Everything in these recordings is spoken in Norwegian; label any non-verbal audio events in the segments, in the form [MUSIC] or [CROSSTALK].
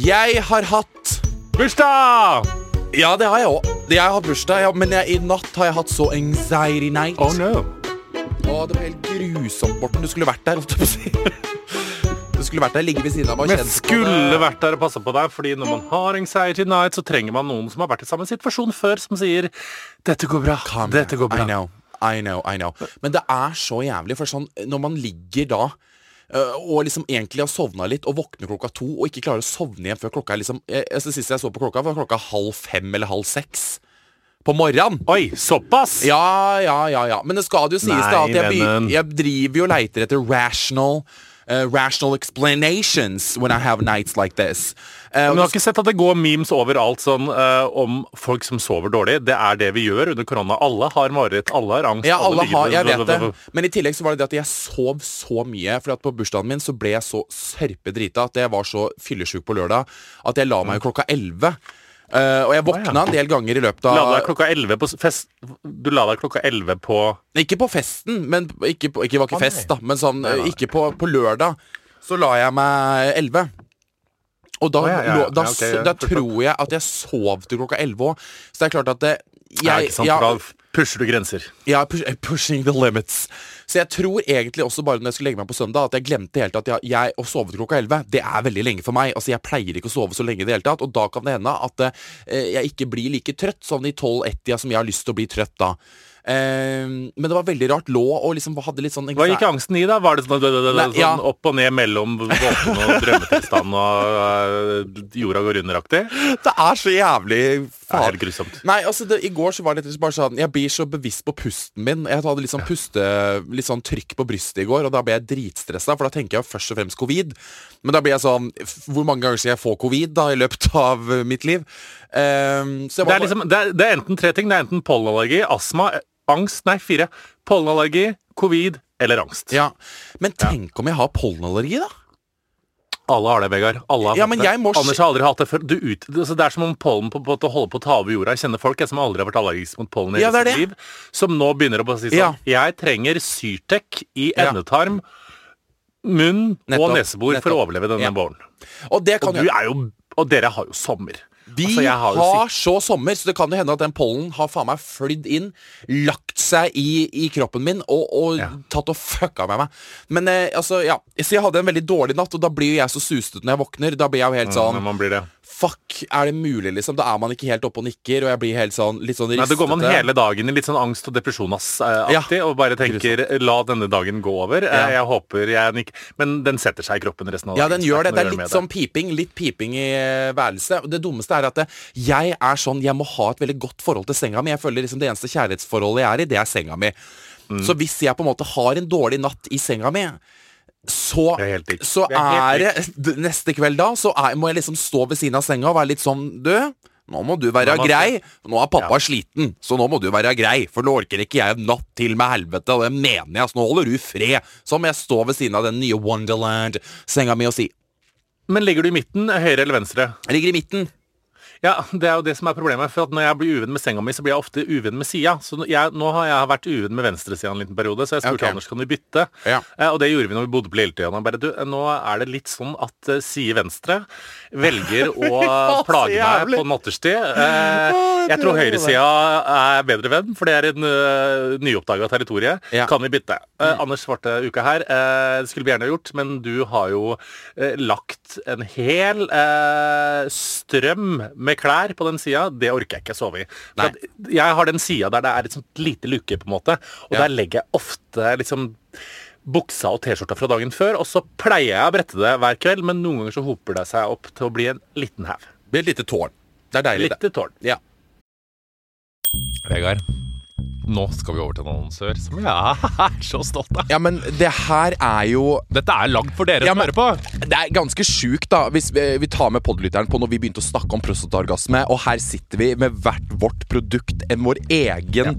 Jeg har hatt Bursdag! Ja, det har jeg òg. Jeg har hatt bursdag, ja, men jeg, i natt har jeg hatt så anxiety night. Oh no. Å, det var helt grusomt, Morten. Du skulle vært der. holdt jeg på å si. [LAUGHS] Du skulle vært der, ligge ved siden av meg og Men på skulle det. vært der og passa på deg, fordi når man har anxiety night, så trenger man noen som har vært i samme situasjon før, som sier 'Dette går bra'. Dette går bra. I know, I know, I know. Men det er så jævlig, for sånn når man ligger da og liksom egentlig har sovna litt og våkner klokka to og ikke klarer å sovne igjen før klokka er liksom jeg, jeg, Sist jeg så på klokka, var klokka halv fem eller halv seks på morgenen. Oi, såpass? Ja, ja, ja, ja. Men det skal jo sies da at jeg, jeg driver jo og leiter etter rational uh, Rational explanations when I have nights like this. Uh, Men du har ikke sett at det går memes overalt sånn uh, om folk som sover dårlig? Det er det vi gjør under korona. Alle har mareritt, alle har angst. Ja, alle alle har, jeg vet det. [LAUGHS] Men i tillegg så var det det at jeg sov så mye. For på bursdagen min så ble jeg så sørpedrita at jeg var så fyllesyk på lørdag at jeg la meg jo klokka 11. Eh, og jeg våkna en del ganger i løpet av La deg klokka 11 på fest Du la deg klokka 11 på Ikke på festen, men ikke, på, ikke var ikke fest, da. Men sånn, Nei, nei. ikke på, på lørdag. Så la jeg meg 11. Og da, Å, ja, ja, ja. da, ja, da tror jeg at jeg sov til klokka 11 òg. Så det er klart at det, jeg, ja, ikke sant? ja, Da pusher du grenser. Ja, push, pushing the limits. Så jeg tror egentlig også bare når jeg skulle legge meg på søndag, at jeg glemte helt at jeg, jeg å sove til klokka 11, det er veldig lenge for meg. Altså, jeg pleier ikke å sove så lenge i det hele tatt, og da kan det hende at eh, jeg ikke blir like trøtt sånn i 12-1-tida som jeg har lyst til å bli trøtt da. Eh, men det var veldig rart. Lå og liksom hadde litt sånn Hva gikk angsten i, da? Var det sånn, sånn opp og ned mellom våpen og drømmetilstand og øh, jorda går under-aktig? Det er så jævlig Det faen. helt grusomt. Nei, altså det, I går så var det bare sånn Jeg blir så bevisst på pusten min. Jeg hadde litt sånn puste Litt sånn trykk på brystet i går, og da ble jeg dritstressa, for da tenker jeg først og fremst covid. Men da blir jeg sånn Hvor mange ganger skal jeg få covid da i løpet av eh, mitt liv? Um, Det er, liksom, det, er, det er enten tre ting. Det er enten pollenallergi, astma, angst Nei, fire. Pollenallergi, covid eller angst. ja. Men tenk om jeg har pollenallergi, da? Alle har det, Vegard. Alle har Ja, men det. jeg må Anders har aldri hatt det før. Du ut, altså det er som om pollen på, på, på, holder på å ta over jorda. Jeg kjenner folk jeg, som aldri har vært allergisk mot pollen i Ja, sitt liv, som nå begynner å si sånn Ja. Jeg trenger Syrtec i endetarm, munn Nettopp, og nesebor for å overleve denne våren. Og Og, jo, og dere har jo sommer. Vi Altså, har, har så sommer, så det kan jo hende at den pollen har faen meg flydd inn, lagt seg i, i kroppen min og, og Ja. tatt og fucka med meg. Men eh, altså, ja. Så jeg hadde en veldig dårlig natt, og da blir jo jeg så susete når jeg våkner. Da blir jeg jo helt Når sånn man blir det. Fuck, er det mulig, liksom? Da er man ikke helt oppe og nikker, og jeg blir helt sånn litt sånn Nei, ristete. Da går man hele dagen i litt sånn angst- og depresjonas-aktig og bare tenker la denne dagen gå over. Eh, Ja. Jeg håper jeg nikker Men den setter seg i kroppen resten av Ja, den gjør det. Det er litt sånn piping Litt piping i eh, værelset. Det dummeste er at det, jeg er sånn Jeg må ha et veldig godt forhold til senga mi. Jeg føler liksom Det eneste kjærlighetsforholdet jeg er i, det er senga mi. Mm. Så hvis jeg på en måte har en dårlig natt i senga mi så, er helt så er helt det Neste kveld da Så er, må jeg liksom stå ved siden av senga og være litt sånn Du, nå må du være Nå må- grei. Nå er pappa Ja. sliten, så nå må du være grei. For nå orker ikke jeg en natt til med helvete, og det mener jeg. Så nå holder du fred. Så må jeg stå ved siden av den nye Wonderland-senga mi og si Men ligger du i midten, høyre eller venstre? Jeg ligger i midten. Ja, det er jo det som er problemet. For når jeg blir uvenn med senga mi, så blir jeg ofte uvenn med sida. Så jeg, nå har jeg vært uvenn med venstresida en liten periode, så jeg spurte okay. Anders kan vi bytte. Ja. Eh, og det gjorde vi når vi bodde på Lilletøya. Bare du, nå er det litt sånn at uh, side venstre velger å [LAUGHS] plage meg på natterstid. Eh, jeg tror høyresida er bedre venn, for det er en uh, nyoppdaga territorie. Ja. Kan vi bytte? Eh, Anders svarte uka her. eh, det skulle vi gjerne ha gjort, men du har jo eh, lagt en hel eh, strøm med klær på den sida. Det orker jeg ikke sove i. Jeg har den sida der det er et sånt lite luke, på en måte. Og Ja. der legger jeg ofte liksom buksa og T-skjorta fra dagen før, og så pleier jeg å brette det hver kveld, men noen ganger så hoper det seg opp til å bli en liten haug. Blir et lite tårn. Det er deilig, det. Litt tårn. Ja. Vegard, nå skal vi over til en annonsør som jeg [LAUGHS] er så stolt av. ja, men det her er jo Dette er lagd for dere Ja, som hører på. Det er ganske sjukt, da, hvis vi, vi tar med podlytteren på når vi begynte å snakke om prostataorgasme, og her sitter vi med hvert vårt produkt, en vår egen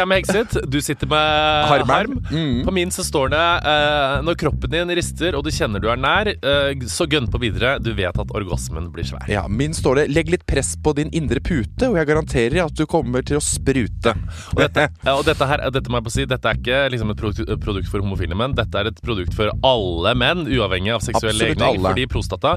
jeg med Hexit, du sitter med Harm. Harm. Mm. På min så står det uh, Når kroppen din rister og du kjenner du er nær, uh, så gønn på videre. Du vet at orgasmen blir svær. Ja, Min står det 'legg litt press på din indre pute', og jeg garanterer at du kommer til å sprute. Og dette, ja, og dette her, dette må jeg på si, dette er ikke liksom et produkt, for homofile menn. Dette er et produkt for alle menn, uavhengig av seksuell legning. Fordi prostata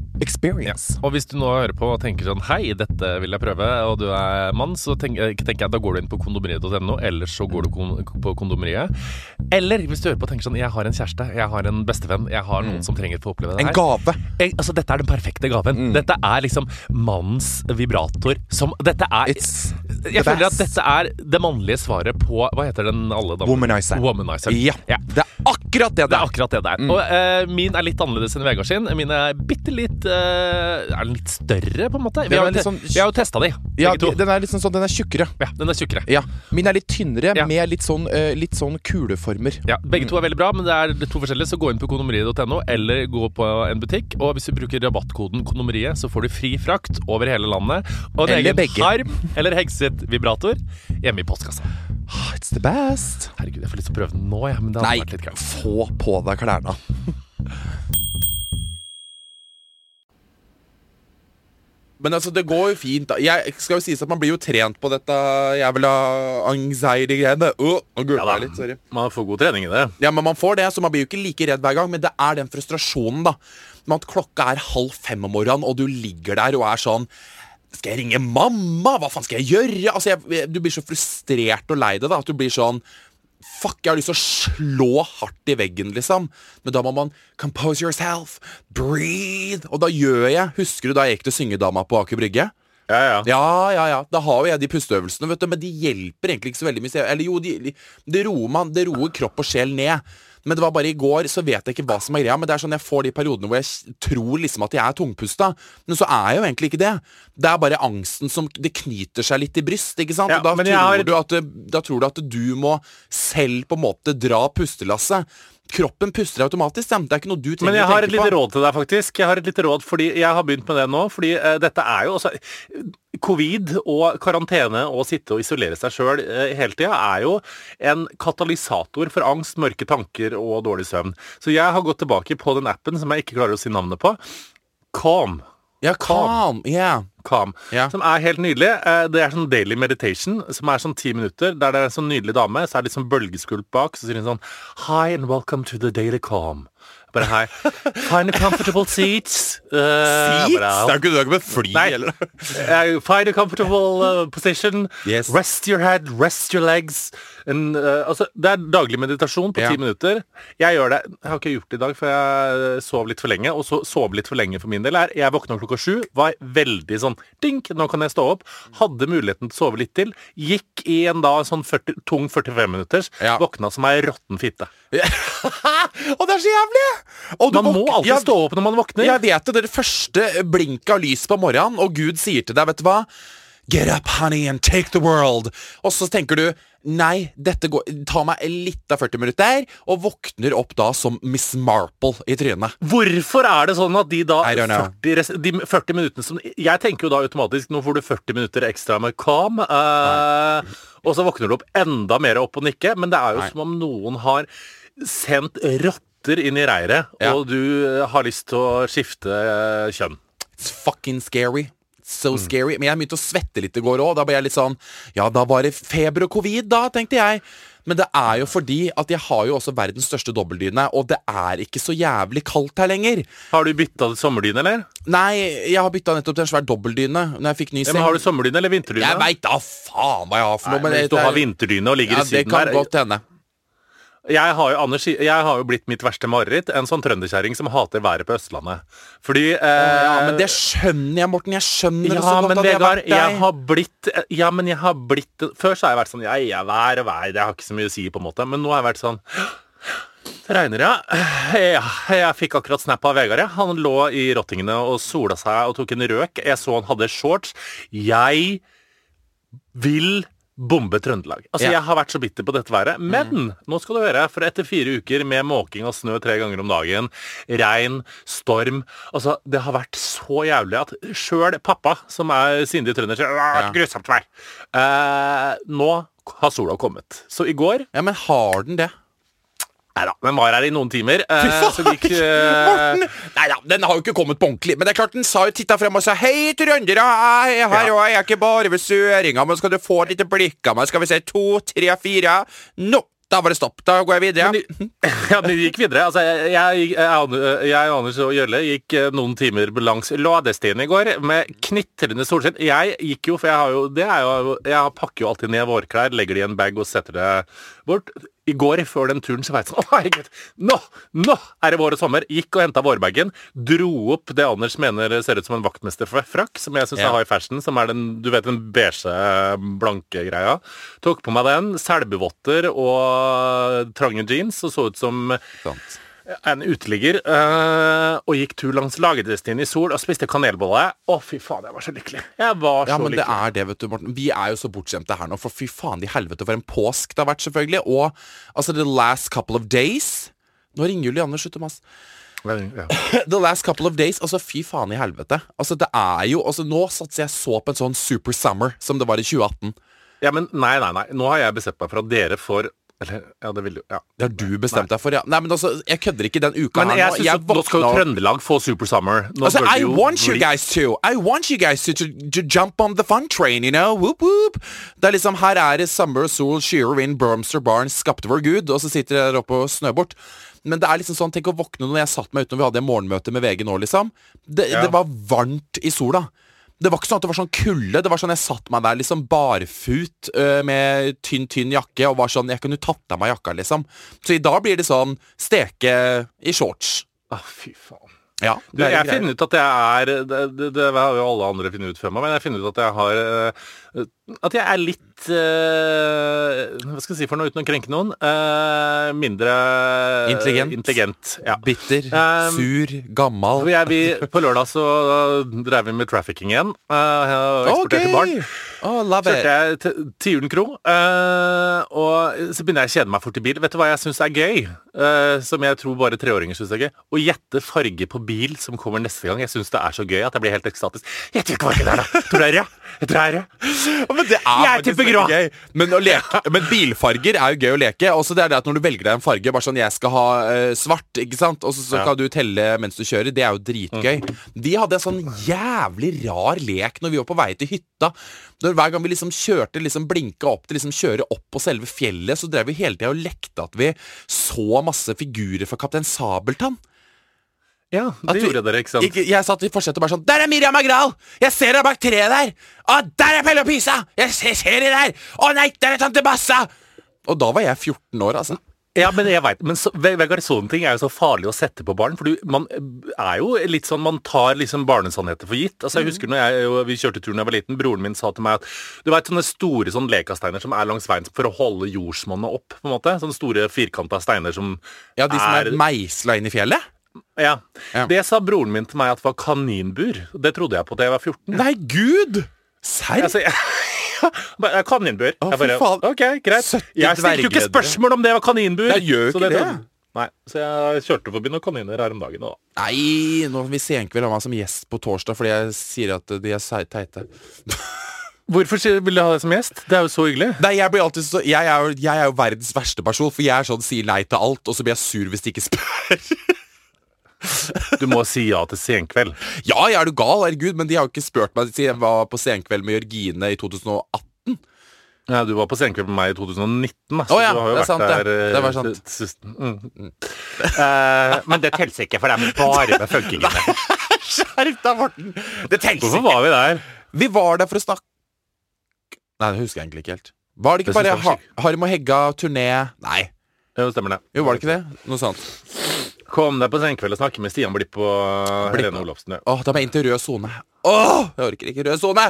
experience. Og hvis du nå hører på og tenker sånn Hei, dette vil jeg prøve, og du er mann, så tenker, tenker jeg da går du inn på kondomeriet.no, eller så går du kon på kondomeriet. Eller hvis du hører på og tenker sånn Jeg har en kjæreste, jeg har en bestevenn, jeg har noen som trenger å få oppleve det her. En gave. Jeg, altså, dette er den perfekte gaven. Mm. Dette er liksom mannens vibrator som Dette er It's Jeg føler at dette er det mannlige svaret på Hva heter den alle damene? Womanizer. Womanizer. Ja, Ja. det akkurat det Det det er er. akkurat det der. Og uh, min er litt annerledes enn Vegard sin. Min er bitte litt uh, Er litt større, på en måte? Vi har, er jo sånn- vi har jo testa de, Ja, begge to. den er litt sånn, sånn, den er tjukkere. Ja, den er tjukkere. Ja. Min er litt tynnere, Ja. med litt sånn, uh, litt sånn kuleformer. Ja, Begge to er veldig bra, men det er to forskjellige. Så gå inn på kondomeriet.no eller gå på en butikk. Og hvis du bruker rabattkoden kondomeriet, så får du fri frakt over hele landet. Og en Eller egen begge. harm eller hekset vibrator hjemme i postkassa. Ah, It's the best. Herregud, jeg får lyst til å prøve den nå, jeg, men det hadde Nei, vært litt gøy. få på deg klærne. Men altså, det går jo fint. da Jeg skal jo sies at Man blir jo trent på dette jævla anxiety-greiene. Uh, nå jeg litt, sorry. Man får god trening i det. Ja, men Man får det, så man blir jo ikke like redd hver gang. Men det er den frustrasjonen da med at klokka er halv fem om morgenen, og du ligger der og er sånn Skal jeg ringe mamma? Hva faen skal jeg gjøre? Altså, jeg, Du blir så frustrert og lei deg da, at du blir sånn Fuck, jeg har lyst til å slå hardt i veggen, liksom. Men da må man compose yourself, breathe. Og da gjør jeg Husker du da jeg gikk til syngedama på Aker Brygge? Ja, ja. Ja, ja, ja. Da har jo jeg de pusteøvelsene, vet du, men de hjelper egentlig ikke så veldig mye. Eller jo, det de, roer de roer kropp og sjel ned. Men det var bare i går, så vet jeg ikke hva som er greia. Men det er sånn jeg får de periodene hvor jeg tror liksom at jeg er tungpusta. Men så er jeg jo egentlig ikke det. Det er bare angsten som Det knyter seg litt i bryst, ikke sant? Ja, og da tror, har- du at, da tror du at du må selv på en måte dra pustelasset. Kroppen puster automatisk, ja. det er ikke noe du trenger Men jeg å har et tenke lite råd til deg, faktisk. Jeg har et lite råd, fordi jeg har begynt med det nå. Fordi uh, dette er jo altså Covid og karantene og sitte og isolere seg sjøl uh, hele tida er jo en katalysator for angst, mørke tanker og dårlig søvn. Så jeg har gått tilbake på den appen som jeg ikke klarer å si navnet på. Calm. Ja, calm. Yeah. Calm. Yeah. Som er helt nydelig. Eh, Det er sånn daily meditation, som er sånn ti minutter, der det er en sånn nydelig dame, så er det litt sånn bølgeskulp bak, så sier hun sånn Hi and welcome to the daily calm. Bare hei. [LAUGHS] Find a comfortable seat. Uh, seat? bare, Det er ikke du er ikke med fly, Nei. eller? Uh, find a comfortable uh, position. Yes. Rest your head, rest your legs. En, uh, altså, det er daglig meditasjon på ti Ja. minutter. Jeg gjør det. Jeg har ikke gjort det i dag, for jeg uh, sov litt for lenge. Og så sove litt for lenge for min del er Jeg våkna klokka sju, var veldig sånn dink, nå kan jeg stå opp. Hadde muligheten til å sove litt til. Gikk i en da sånn 40, tung 45 minutters. Ja. Våkna som ei råtten fitte. [LAUGHS] Og det er så jævlig! Man må alltid stå opp når man våkner. Jeg vet det. Det er det første blinket av lys på morgenen, og Gud sier til deg, vet du hva? Get up, honey, and take the world. Og så tenker du Nei, dette går, Ta meg litt av 40 minutter, og våkner opp da som Miss Marple i trynet. Hvorfor er det sånn at de da I don't know. 40, de 40 minuttene som Jeg tenker jo da automatisk Nå får du 40 minutter ekstra med calm. eh, og så våkner du opp enda mer opp og nikke. Men det er jo Nei. som om noen har sendt rotter inn i reiret, Ja. og du har lyst til å skifte eh, kjønn. It's fucking scary. So scary. Men jeg begynte å svette litt i går òg. Da ble jeg litt sånn Ja, da var det feber og covid, da, tenkte jeg. Men det er jo fordi at jeg har jo også verdens største dobbeldyne, og det er ikke så jævlig kaldt her lenger. Har du bytta sommerdyne, eller? Nei, jeg har bytta nettopp til en svær dobbeldyne. når jeg fikk ny Ja, seng. men har du sommerdyne eller vinterdyne? Jeg veit da faen hva jeg har for Nei, noe. men men hvis du har vinterdyne og ligger ja, i det kan godt hende. Jeg har, jo, Anders, jeg har jo blitt mitt verste mareritt. En sånn trønderkjerring som hater været på Østlandet. Fordi eh, Ja, men det skjønner jeg, Morten. Jeg skjønner Ja, godt men at jeg har Vegard, deg. jeg har blitt Ja, men jeg har blitt Før så har jeg vært sånn Ja, er vær og vær, det har ikke så mye å si, på en måte. Men nå har jeg vært sånn Det regner, ja. ja. Jeg fikk akkurat snap av Vegard. Ja. Han lå i rottingene og sola seg og tok en røk. Jeg så han hadde shorts. Jeg vil bombe Trøndelag. Altså, Ja. Mm. Jeg har vært så bitter på dette været. Men nå skal du høre, for etter fire uker med måking og snø tre ganger om dagen, regn, storm Altså, det har vært så jævlig at sjøl pappa, som er sindig trønder, sier ja. grusomt vær. Eh, nå har sola kommet. Så i går Ja, men har den det? Nei da, den var her i noen timer. eh, så gikk [LAUGHS] eh! Nei da, den har jo ikke kommet på ordentlig. Men det er klart den sa jo titta frem og sa Hei, trøndere, jeg er her, og jeg er ikke bare ved søringa, men skal du få et lite blikk av meg? Skal vi se to, tre, fire Nå! Da var det stopp. Da går jeg videre. Men [LAUGHS] ja, de gikk videre. Altså, jeg, jeg, jeg, jeg, Anders og Jølle gikk eh, noen timer langs Lådestien i går med knitrende solskinn. Jeg gikk jo, for jeg har jo, det er jo Jeg pakker jo alltid ned vårklær, legger det i en bag og setter det bort. I går, før den turen, så var jeg sånn Å, herregud! Nå! Nå er det vår og sommer! Gikk og henta vårbagen. Dro opp det Anders mener ser ut som en vaktmesterfrakk, som jeg syns Ja. har i fashion, som er den du vet, den beige, blanke greia. Tok på meg den. Selbuvotter og trange jeans og så ut som Sant. En uteligger. øh, og gikk tur langs Lagerdestien i sol og spiste kanelbolle. Å, fy faen, jeg var så lykkelig. Jeg var Ja, så men det er det, vet du, Morten. Vi er jo så bortskjemte her nå, for fy faen i helvete for en påsk det har vært, selvfølgelig. Og altså, the last couple of days Nå ringer Julianne, slutt å mase. Ja. [LAUGHS] The last couple of days, altså fy faen i helvete. Altså det er jo, altså Nå satser jeg så på en sånn Super Summer som det var i 2018. ja, men nei, nei, nei. Nå har jeg bestemt meg for at dere får Eller, ja, det vil du Ja. Det har du bestemt deg for, ja. Nei, men altså, jeg kødder ikke den uka Men her jeg nå. synes at nå skal jo Trøndelag få Super Summer. Nå Altså, I jo want you guys to. I want you guys to, to, to jump on the fun train, you know. Whoop, whoop. Det er liksom, Her er det sommer og sol, skyer og vind, Bromster Barn, skapte vår Gud, og så sitter dere der oppe og snøbort. Men det er liksom sånn, tenk å våkne når jeg satt meg utenom vi hadde morgenmøte med VG nå, liksom. Det, Ja. det var varmt i sola. Det var ikke sånn at det var sånn kulde. Det var sånn Jeg satt meg der liksom barfut øh, med tynn, tynn jakke og var sånn Jeg kunne tatt av meg jakka, liksom. Så i dag blir det sånn steke i shorts. Å, fy faen. Ja, Du, jeg finner ut at jeg er det, det, det har jo alle andre funnet ut før meg, men jeg finner ut at jeg har eh, At jeg er litt uh, Hva skal jeg si for noe uten å krenke noen? Uh, mindre Intelligent. intelligent ja. Bitter, Um, sur, gammal. Jeg, vi, på lørdag så drev vi med trafficking igjen. Uh, og eksporterte barn. Oh, love Kjørte it. jeg til til Julen kro, og så begynner jeg å kjede meg fort i bil. Vet du hva jeg syns er gøy? Som jeg tror bare treåringer syns er gøy? Å gjette farge på bil som kommer neste gang. Jeg syns det er så gøy at jeg blir helt ekstatisk. Det er, da! Tror det er rød? Jeg tror det er rød. Men det er Jeg faktisk grå. gøy. Men, leke, men bilfarger er jo gøy å leke. Også det er det at Når du velger deg en farge, bare sånn 'jeg skal ha uh, svart', ikke sant? og så, så Ja. kan du telle mens du kjører. Det er jo dritgøy. Vi hadde en sånn jævlig rar lek når vi var på vei til hytta. Når Hver gang vi liksom kjørte, liksom blinka opp til liksom kjøre opp på selve fjellet, så drev vi hele tida og lekte at vi så masse figurer fra Kaptein Sabeltann. Ja, det vi- gjorde dere, ikke sant? Ikke, jeg satt i forsetet og bare sånn Der er Miriam Agral! Jeg ser henne bak treet der! Å, der er Pelle og Pysa! Jeg ser, ser de der! Å nei, der er tante Bassa! Og da var jeg 14 år, altså. Ja, men jeg vet, men så, Vegard, sånne ting er jo så farlig å sette på barn. For du, man er jo litt sånn Man tar liksom barnesannheter for gitt. Altså Jeg husker når jeg, vi kjørte turen da jeg var liten, broren min sa til meg at Du veit sånne store sånn lekasteiner som er langs veien for å holde jordsmonnet opp, på en måte? Sånne store firkanta steiner som Ja, De som er meisla inn i fjellet? Ja. Ja. Det sa broren min til meg at var kaninbur. Det trodde jeg på da jeg var 14. Nei, gud! Serr? Altså, [LAUGHS] ja, kaninbur. Å, Jeg bare, faen. ok, greit. Jeg stilte jo ikke spørsmål om det var kaninbur. Jeg gjør så ikke det. trodde- Nei, så jeg kjørte forbi noen kaniner her om dagen. Også. Nei, nå vil Senkveld ha meg som gjest på torsdag fordi jeg sier at de er teite. [LAUGHS] Hvorfor vil du ha deg som gjest? Det er jo så hyggelig. Nei, jeg blir alltid så Jeg er jo, jeg er jo verdens verste person, for jeg er sånn sier nei til alt, og så blir jeg sur hvis de ikke spør. [LAUGHS] [LAUGHS] Du må si ja til Senkveld. ja, jeg er du gal, herregud, men de har jo ikke spurt meg siden jeg var på Senkveld med Jørgine i 2018. Ja, du var på Senkveld med meg i 2019, da. Å ja, du har jo det vært sant, der ja. Det var sant. mm. Uh, men det teller ikke, for det er bare med funkingene. [LAUGHS] Skjerp deg, Morten! Det teller Hvorfor var vi der? Vi var der for å snakke Nei, det husker jeg egentlig ikke helt. Var det ikke Det bare Harim og Hegga turné Nei. Jo, stemmer det. Jo, var det ikke det? Noe sånt. Kom deg på Senkveld og snakke med Stian Blipp og Blipp. Helene Olofsen. Ja. Åh, da må jeg inn til rød sone. Åh, jeg orker ikke rød sone!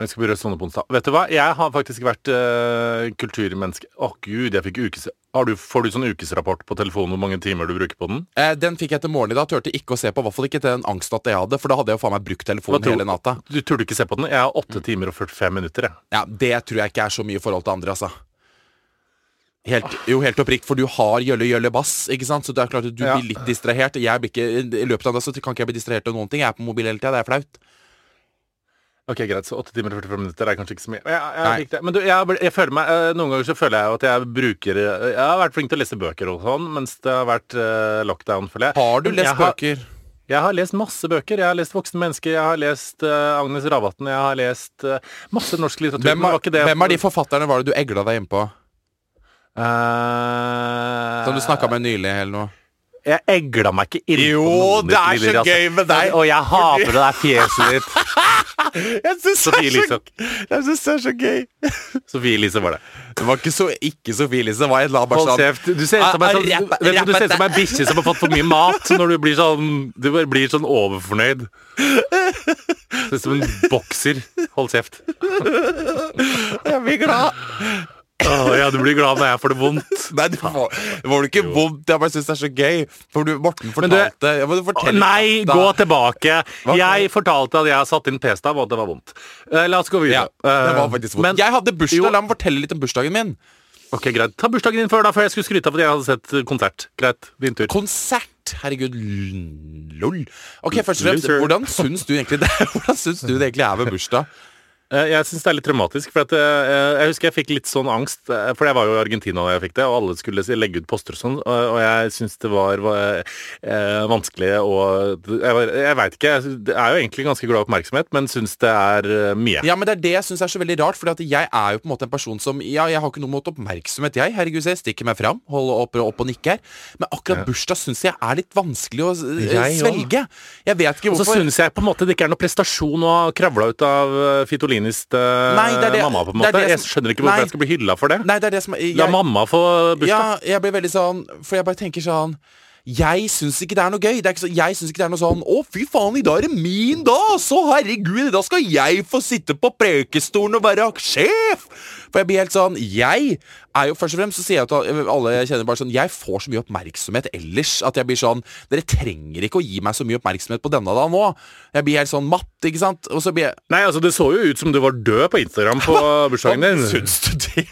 Jeg skal bli rød sone på onsdag. Vet du hva? Jeg har faktisk vært eh, kulturmenneske. Å gud, jeg fikk ukes... Har du, får du sånn ukesrapport på telefonen hvor mange timer du bruker på den? Eh, den fikk jeg til morgenen i dag. Turte ikke å se på. I hvert fall ikke til den angstnatta jeg hadde, for da hadde jeg jo faen meg brukt telefonen tror- hele natta. Du turte ikke se på den? Jeg har 8 timer og 45 minutter, jeg. Ja, Det tror jeg ikke er så mye i forhold til andre, altså. Helt, jo, helt oppriktig, for du har Jølle Jølle Bass, ikke sant? Så det er klart at du Ja. blir litt distrahert. Ikke, I løpet av det så kan ikke jeg bli distrahert av noen ting. Jeg er på mobil hele tida. Det er flaut. Ok, greit, så 8 timer og 45 minutter er kanskje ikke så mye. Jeg, jeg, jeg, det. Men du, jeg, føler meg eh, Noen ganger så føler jeg at jeg bruker eh, Jeg har vært flink til å lese bøker og sånn, mens det har vært uh, lockdown, føler jeg. Har du lest jeg har- bøker? Jeg har lest masse bøker. Jeg har lest Voksne mennesker, jeg har lest uh, Agnes Ravatn, jeg har lest uh, masse norsk litteratur. Hvem, av de forfatterne var det du egla deg innpå? Eh, Som du snakka med nylig, eller noe? Jeg egla meg ikke inn Jo, på noen det er så gøy med deg. Og jeg hater det der fjeset ditt. [LAUGHS] Jeg syns det, det er så gøy. [LAUGHS] Sofie Elise var det. Det var ikke så ikke Sofie Elise. Det var et la Hold sånn kjeft. Du ser ut som en rapp- du, du ser som en bikkje som har fått for mye mat når du blir sånn Du blir sånn overfornøyd. [LAUGHS] Ser ut som en bokser. Hold kjeft. Jeg blir glad. Åh, ja, du blir glad når jeg får det vondt. [LAUGHS] Nei, det var, det var ikke vondt. Jeg bare syns det er så gøy. For du, Morten fortalte du- må fortelle Nei, da. gå tilbake. Jeg fortalte at jeg har satt inn p-stav, og at det var vondt. Uh, La oss gå Ja, videre. det var Eh, faktisk vondt. Men, jeg hadde bursdag. Jo. La meg fortelle litt om bursdagen min. ok, greit. Ta bursdagen din før, da, før jeg skulle skryte av at jeg hadde sett konsert. Greit, din tur. Konsert! Herregud, lol. Ok, først og fremst, hvordan syns du egentlig det [LAUGHS] Hvordan syns du det egentlig er med bursdag? Eh, Jeg syns det er litt traumatisk. For at, eh, jeg husker jeg fikk litt sånn angst, eh, for jeg var jo i Argentina da jeg fikk det, og alle skulle legge ut poster og sånn, og jeg syns det var, var vanskelig og Jeg, jeg veit ikke. Jeg er jo egentlig ganske glad i oppmerksomhet, men syns det er mye. Ja, men Det er det jeg syns er så veldig rart. for jeg er jo på en måte en person som Ja, jeg har ikke noe mot oppmerksomhet, jeg. Herregud, jeg stikker meg fram, holder opp, opp og nikker. Men akkurat Ja. bursdag syns jeg er litt vanskelig å Jeg svelge. Jeg vet ikke Og så hvorfor. syns jeg på en måte det ikke er noe prestasjon å ha kravla ut av eh, Fitolinis til Nei, det det- mamma, på en det måte. Jeg skjønner ikke hvorfor jeg skal bli hylla for det. Nei, det det som jeg, La mamma få bursdag. Ja, jeg blir veldig sånn For jeg bare tenker sånn jeg syns ikke det er noe gøy. Det er så, jeg syns ikke det er noe sånn 'Å, fy faen, i dag er det min dag!' Så herregud, da skal jeg få sitte på prekestolen og være sjef! For jeg blir helt sånn Jeg er jo først og fremst Så sier jeg til alle jeg kjenner bare sånn Jeg får så mye oppmerksomhet ellers at jeg blir sånn Dere trenger ikke å gi meg så mye oppmerksomhet på denne dagen nå. Jeg blir helt sånn matt, ikke sant? Og så blir jeg Nei, altså Det så jo ut som du var død på Instagram på [LAUGHS] bursdagen din. Syns du det?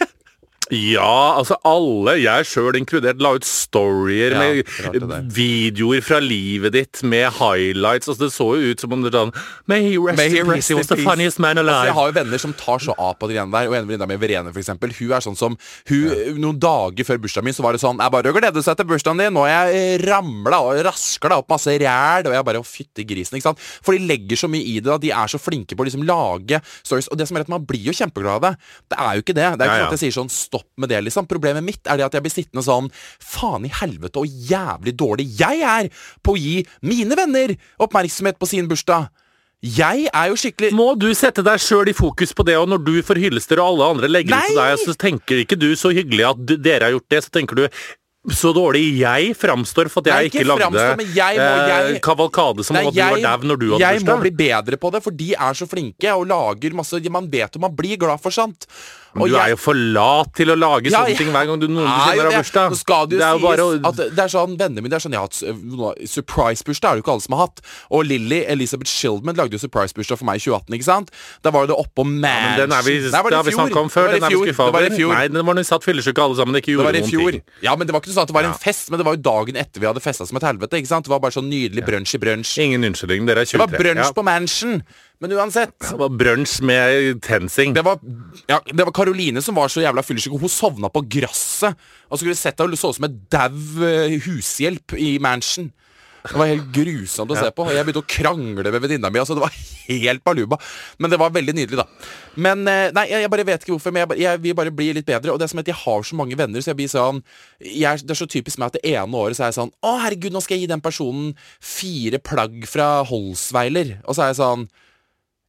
Ja, altså alle, jeg sjøl inkludert, la ut storyer Ja, med videoer fra livet ditt med highlights. Altså Det så jo ut som om det sånn May he rest May he rest in peace, he was the funniest man alive. Altså, jeg har jo venner som tar så av på de greiene der. Og en venninne med Verene, for eksempel, hun er sånn som hun, Noen dager før bursdagen min så var det sånn Jeg bare gleder glede seg til bursdagen din. Har jeg ramla og raskla opp masse ræl. Og jeg bare Å, fytti grisen. ikke sant? For de legger så mye i det. da De er så flinke på å liksom lage stories. Og det som er at man blir jo kjempeglad av det. Det er jo ikke det. Det er ikke Ja, ja. sånn at jeg sier sånn stopp med det, liksom. Problemet mitt er det at jeg blir sittende sånn Faen i helvete og jævlig dårlig jeg er på å gi mine venner oppmerksomhet på sin bursdag. Jeg er jo skikkelig Må du sette deg sjøl i fokus på det, og når du får hyllester og alle andre legger ut til deg, så tenker ikke du så hyggelig at du, dere har gjort det, så tenker du så dårlig jeg framstår for at jeg Nei, ikke, ikke lagde jeg må- jeg- eh, kavalkade som Nei, om at du var dau når du hadde jeg må bli bedre på det, for de er så flinke og lager masse Man vet jo man blir glad for sånt. Men du jeg- er jo for lat til å lage Ja, sånne jeg- ting hver gang du noen du kjenner har bursdag. Det jo er sies bare å at det er sånn, vennene mine det er sånn, Jeg har hatt surprise-bursdag, er det jo ikke alle som har hatt. Og Lily Elizabeth Shildman lagde jo surprise-bursdag for meg i 2018, ikke sant? Da var jo det oppå Ja, Mansion men den er vi, det har vi snakka om før. Det Den var er i vi skuffa Det over. Nei, det var når vi satt fyllesyke alle sammen. Det ikke Det gjorde var i fjor. Ja, men Det var ikke sånn at det var en fest, men det var jo dagen etter vi hadde festa som et helvete. ikke sant? Det var bare sånn nydelig brunsj i brunsj. Ingen unnskyldning. Dere er 23. Det var brunsj Ja. på Mansion. Men uansett. Det var brunsj med tensing. Det var, ja, det var Karoline som var så jævla fyllesyk. Hun sovna på gresset. Og så skulle du sett henne, hun så ut som et dau eh, hushjelp i Mansion. Det var helt grusomt å se på. Jeg begynte å krangle med venninna mi. Altså, det var helt baluba. Men det var veldig nydelig, da. Men eh, Nei, jeg, bare vet ikke hvorfor, men jeg, bare- jeg vil bare bli litt bedre. Og det er som at jeg har så mange venner, så jeg blir sånn jeg, Det er så typisk meg at det ene året så er jeg sånn Å, herregud, nå skal jeg gi den personen fire plagg fra Holsweiler. Og så er jeg sånn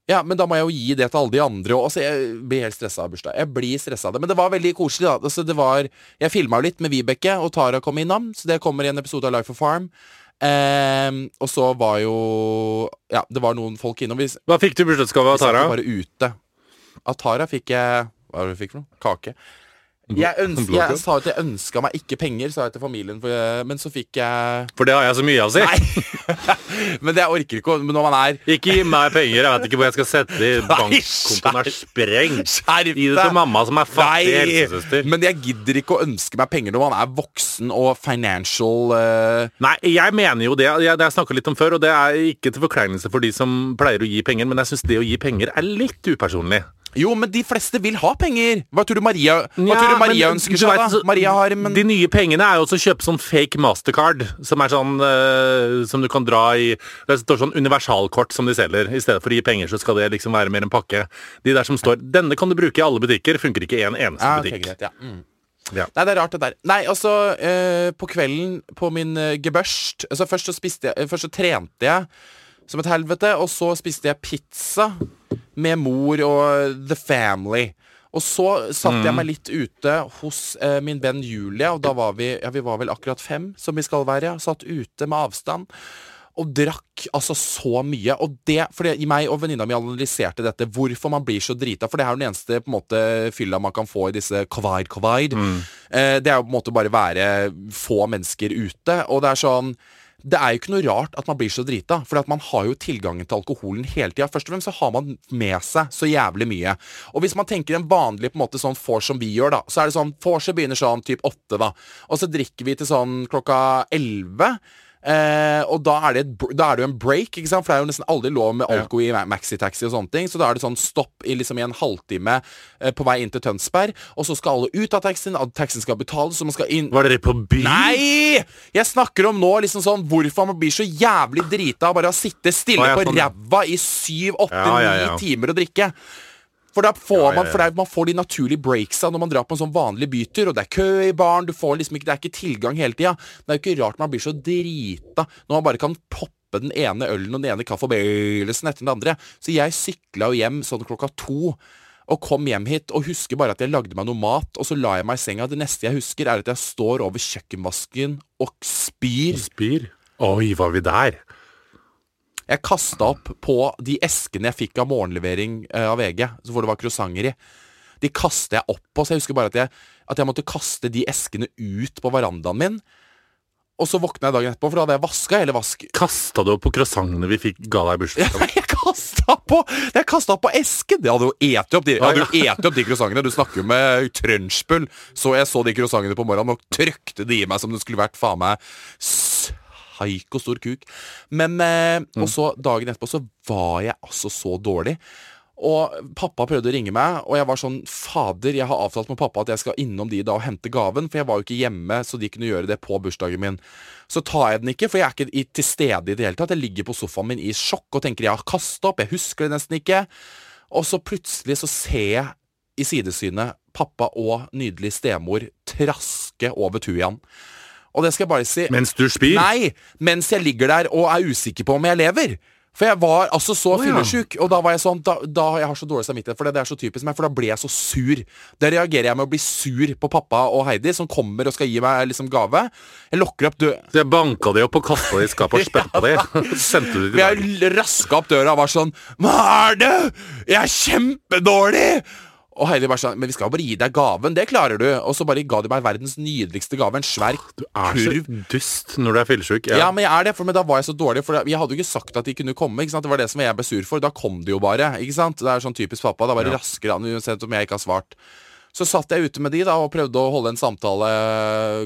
ja, men da må jeg jo gi det til alle de andre. Og, altså, jeg blir helt stressa av bursdag. Jeg blir stressa av det. Men det var veldig koselig, da. Altså, det var, jeg filma jo litt med Vibeke, og Tara kom innom, så det kommer i en episode av Life of Farm. Um, og så var jo Ja, det var noen folk innom. Vi, Hva fikk du i bursdagsgave av Tara? Vi Tara? bare ute. Av Tara fikk jeg Hva var det du fikk for noe? Kake. Jeg, ønsker, jeg sa at jeg ønska meg ikke penger, sa jeg til familien, for, men så fikk jeg For det har jeg så mye av, si. Nei! [LAUGHS] men det jeg orker ikke å Men når man er Ikke gi meg penger, jeg vet ikke hvor jeg skal sette det. [LAUGHS] Bankkontoen er sprengt. Gi det til mamma som er fattig helsesøster. Men jeg gidder ikke å ønske meg penger når man er voksen og financial uh... Nei, jeg mener jo det. Jeg, det jeg snakka litt om før, og det er ikke til forkleinelse for de som pleier å gi penger, men jeg syns det å gi penger er litt upersonlig. Jo, men de fleste vil ha penger! Hva tror du Maria, hva Ja, tror du Maria men ønsker du seg, vet, da? Maria har men, De nye pengene er jo også å kjøpe sånn fake mastercard, som er sånn uh, Som du kan dra i Det står sånn universalkort som de selger. I stedet for å gi penger, så skal det liksom være mer en pakke. De der som står Denne kan du bruke i alle butikker, funker ikke i en eneste ah, butikk. butikk. greit, ja. Mm. Ja. Nei, det er rart, det der. Nei, altså, eh, på kvelden på min eh, gebørst altså, Først så jeg Først så trente jeg som et helvete, og så spiste jeg pizza med mor og the family. Og så satt jeg meg litt ute hos eh, min venn Julie, og da var vi Ja, vi var vel akkurat fem, som vi skal være. Satt ute med avstand. Og drakk altså så mye. Og det, fordi meg og venninna mi analyserte dette, hvorfor man blir så drita. For det er jo den eneste på en måte fylla man kan få i disse kavaid Mm. Eh, det er jo på en måte bare være få mennesker ute. Og det er sånn det er jo ikke noe rart at man blir så drita, for man har jo tilgangen til alkoholen hele tida. Først og fremst så har man med seg så jævlig mye. Og hvis man tenker en vanlig på en måte sånn vors som vi gjør, da, så er det sånn Vorset begynner sånn typ åtte, da. Og så drikker vi til sånn klokka elleve. Eh, og da er, det et, da er det jo en break, ikke sant? for det er jo nesten aldri lov med alko i ma- maxitaxi og sånne ting. Så da er det sånn stopp i, liksom, i en halvtime eh, på vei inn til Tønsberg. Og så skal alle ut av taxien, at taxien skal betales, så man skal inn Var dere på byen? Nei! Jeg snakker om nå liksom sånn hvorfor man blir så jævlig drita av bare å sitte stille ah, ja, på sånn, på ræva i syv, åtte, ni timer og drikke. For da får man. For man får de naturlige breaksa når man drar på en sånn vanlig bytur, og det er kø i baren, liksom det er ikke tilgang hele tida. Det er jo ikke rart man blir så drita når man bare kan poppe den ene ølen og den ene kaffebøyelsen etter den andre. Så jeg sykla jo hjem sånn klokka to. Og kom hjem hit og husker bare at jeg lagde meg noe mat, og så la jeg meg i senga. Det neste jeg husker, er at jeg står over kjøkkenvasken og spyr. Spyr. Oi, var vi der? Jeg kasta opp på de eskene jeg fikk av morgenlevering eh, av VG, hvor det var croissanter i. De kaster jeg opp på, så jeg husker bare at jeg, at jeg måtte kaste de eskene ut på verandaen min. Og så våkna jeg dagen etterpå, for da hadde jeg vaska hele vask... Kasta du opp på croissantene vi fikk ga deg i bursdagsgave? [LAUGHS] Jeg kasta på Jeg kastet opp på esken! Jeg hadde jo eti opp de, jeg hadde jo eti opp de croissantene. Du snakker jo med trønsjbull. Så jeg så de croissantene på morgenen og trykte de i meg som det skulle vært faen meg psyko stor kuk. Men eh, Og så dagen etterpå så var jeg altså så dårlig. Og pappa prøvde å ringe meg, og jeg var sånn Fader, jeg har avtalt med pappa at jeg skal innom de da og hente gaven, for jeg var jo ikke hjemme, så de kunne gjøre det på bursdagen min. Så tar jeg den ikke, for jeg er ikke i, til stede i det hele tatt. Jeg ligger på sofaen min i sjokk og tenker jeg har kasta opp, jeg husker det nesten ikke. Og så plutselig så ser jeg i sidesynet pappa og nydelig stemor traske over Tujan. Og det skal jeg bare si Mens du spyr? Nei, mens jeg ligger der og er usikker på om jeg lever. For jeg var altså så ja. fyllesyk, og da var jeg sånn da, da Jeg har så dårlig samvittighet for det, det er så typisk meg, for da ble jeg så sur. Da reagerer jeg med å bli sur på pappa og Heidi, som kommer og skal gi meg liksom gave. Jeg lokker opp døra Så jeg banka de opp og kasta de i skapet og [LAUGHS] på de. Sendte du de til Jeg raska opp døra og var sånn Hva er det?! Jeg er kjempedårlig! Og Heidi bare sånn Men vi skal jo bare gi deg gaven. Det klarer du. Og så bare ga de meg verdens nydeligste gave. En svær Du er så kurv. dust når du er fyllesyk. Ja. men jeg er det, for men da var jeg så dårlig. For jeg hadde jo ikke sagt at de kunne komme. Ikke sant? Det var det som jeg ble sur for. Da kom de jo bare. Ikke sant? Det er sånn typisk pappa. Da var det raskere an, uansett om jeg ikke har svart. Så satt jeg ute med de da og prøvde å holde en samtale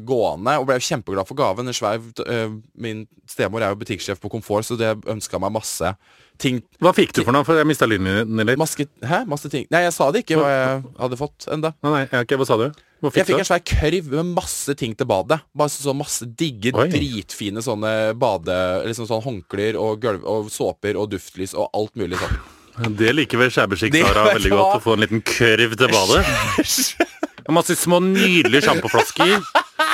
gående, og ble kjempeglad for gaven. En svær, øh, min stemor er jo butikksjef på Komfort, så det ønska meg masse ting. Hva fikk du for noe? For jeg mista lyden din litt. Maske, hæ? Masse ting. Nei, jeg sa det ikke hva jeg hadde fått enda. Nei, nei, ok, Hva sa du? Hva Jeg fikk fikk du? en svær kørv med masse ting til badet. Bare så, så masse digge, Oi. dritfine sånne bade... Liksom sånn håndklær og, gulv, og såper og duftlys og alt mulig sånn. Det liker vel skjæbeskikk Det- veldig godt. Å få en liten kørv til badet. Og [LAUGHS] Masse små nydelige sjampoflasker.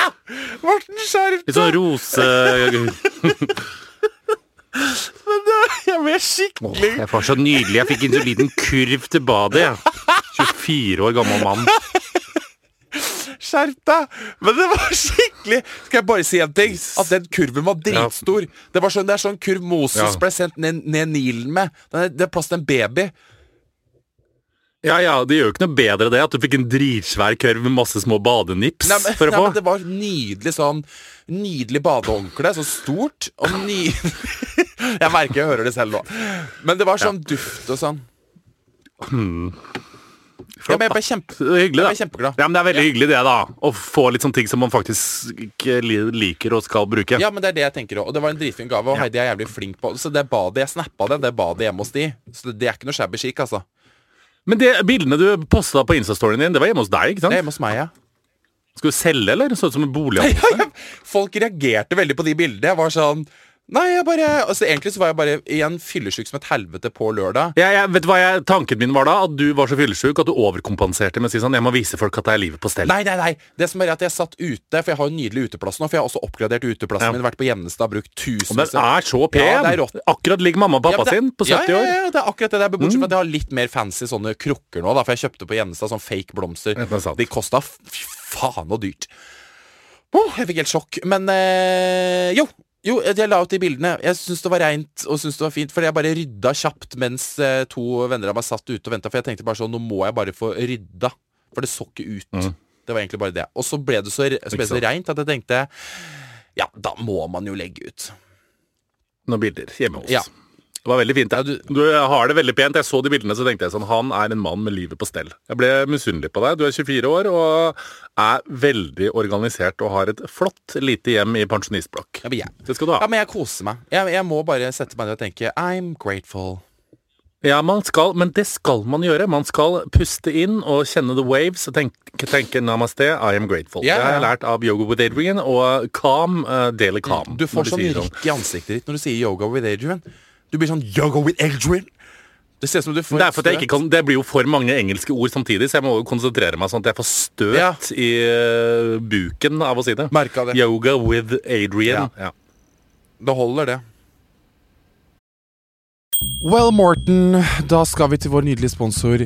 [LAUGHS] Morten, skjerp Litt sånn rose... [LAUGHS] Jeg ble Åh, skikkelig jeg var så nydelig. Jeg fikk en så liten kurv til badet. jeg. 24 år gammel mann. Skjerp deg! Men det var skikkelig Skal jeg bare si en ting? At den kurven var dritstor. Det, var sånn, det er sånn kurv Moses Ja. ble sendt ned, ned Nilen med. Det er, det er plass til en baby. Ja, ja, Det gjør jo ikke noe bedre det at du fikk en dritsvær kørv med masse små badenips Nei, men, for å nei, få. men Det var nydelig sånn Nydelig badehåndkle. Så stort og nydelig [LAUGHS] jeg merker jeg hører det selv nå. Men det var sånn duft og sånn. Ja, men jeg ble, kjempe, Det er hyggelig, jeg ble kjempeglad. Ja, men Det er veldig hyggelig det, da. Å få litt sånne ting som man faktisk ikke liker og skal bruke. Ja, men det er det jeg tenker også. Og det var en dritfin gave, og Heidi er jævlig flink på Så det badet, jeg snappa det, det badet hjemme hos de. Så det, det er ikke noe shabby chic, altså. Men det bildene du posta på Insta-storyen din, det var hjemme hos deg? ikke sant? Det er hjemme hos meg, ja. Skal du selge, eller? Så ut som en bolig? [LAUGHS] ja, ja. Folk reagerte veldig på de bildene. Jeg var sånn Nei, jeg bare altså, Egentlig så var jeg bare igjen fyllesyk som et helvete på lørdag. Ja, jeg, vet du hva jeg, Tanken min var da? At du var så fyllesyk at du overkompenserte med å si sånn Jeg må vise folk at det er livet på stell. Nei, nei, nei. Det som er at jeg satt ute, for jeg har jo en nydelig uteplass nå. For jeg har også oppgradert uteplassen Ja. min. Vært på Gjennestad, brukt tusen Og den er så pen! Ja, er. Akkurat ligger mamma og pappa Ja, det- sin på 70 ja, ja. Mm. ja, det er akkurat det der. Bortsett fra at jeg har litt mer fancy sånne krukker nå, da. For jeg kjøpte på Gjennestad sånn fake blomster. Er. De kosta faen og dyrt. Oh, jeg fikk helt sjokk. Men øh, jo. Jo, jeg la ut de bildene. Jeg syns det var reint og synes det var fint. Fordi jeg bare rydda kjapt mens eh, to venner av meg satt ute og venta. For jeg tenkte bare sånn, nå må jeg bare få rydda. For det så ikke ut. Mm. Det var egentlig bare det. Og så ble det så, så, ble det så reint at jeg tenkte Ja, da må man jo legge ut. Noen bilder hjemme hos Ja. Det var veldig fint. Du, du- har det veldig pent. Jeg så de bildene, så tenkte jeg sånn Han er en mann med livet på stell. Jeg ble misunnelig på deg. Du er 24 år og er veldig organisert og har et flott lite hjem i pensjonistblokk. Ja, Det skal du ja, men jeg koser meg. Jeg, jeg må bare sette meg ned og tenke I'm grateful. Ja, man skal, men det skal man gjøre. Man skal puste inn og kjenne the waves og tenke, tenke namaste, I am grateful. Yeah, Det har jeg lært av Yoga with Adrian og Calm, uh, Daily Calm. Du får sånn sier rykk i ansiktet ditt når du sier yoga with Adrian. Du blir sånn yoga with Adrian. Det ser ut som du får Det, er for at jeg ikke kan, det blir jo for mange engelske ord samtidig, så jeg må jo konsentrere meg sånn at jeg får støt Ja. i uh, buken av å si det. Merka det. Yoga with Adrian. Ja. Det holder, det. Well, Morten, da skal vi til vår nydelige sponsor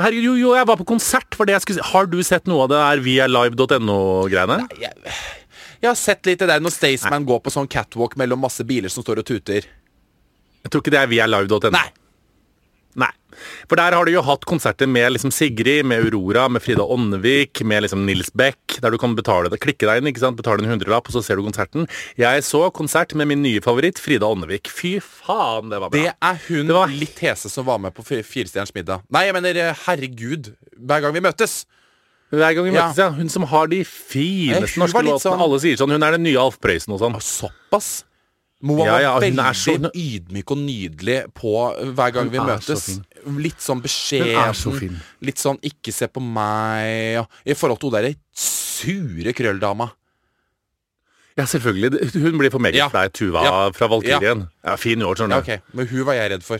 Herregud, jo, jo, jeg var på konsert. For det jeg skulle si. Har du sett noe av det her via live.no-greiene? Jeg, jeg har sett litt det der når Staysman går på sånn catwalk mellom masse biler som står og tuter. Jeg tror ikke det er via live.no. Nei. Nei. For der har du jo hatt konserter med liksom Sigrid, med Aurora, med Frida Åndevik, med liksom Nils Beck, der du kan betale det, klikke deg inn, ikke sant, betale en hundrelapp, og så ser du konserten. Jeg så konsert med min nye favoritt, Frida Åndevik. Fy faen, det var bra. Det er hun Det var- litt hese som var med på Fi- Firestjerners middag. Nei, jeg mener eh, herregud. Hver gang vi møtes. Hver gang vi møtes, ja. Hun som har de Eh, fineste norske låtene. sånn- Alle sier sånn, hun er den nye Alf Prøysen og sånn. Såpass. Moa Ja, ja, var veldig så- ydmyk og nydelig på hver gang vi møtes. Litt sånn er så beskjeden. Litt sånn 'ikke se på meg' og, I forhold til hun derre sure krølldama. Ja, selvfølgelig. Hun blir for meget Ja. flau, Tuva Ja. fra Valkyrien. Ja, fin år, Ja, du. Men hun var jeg redd for.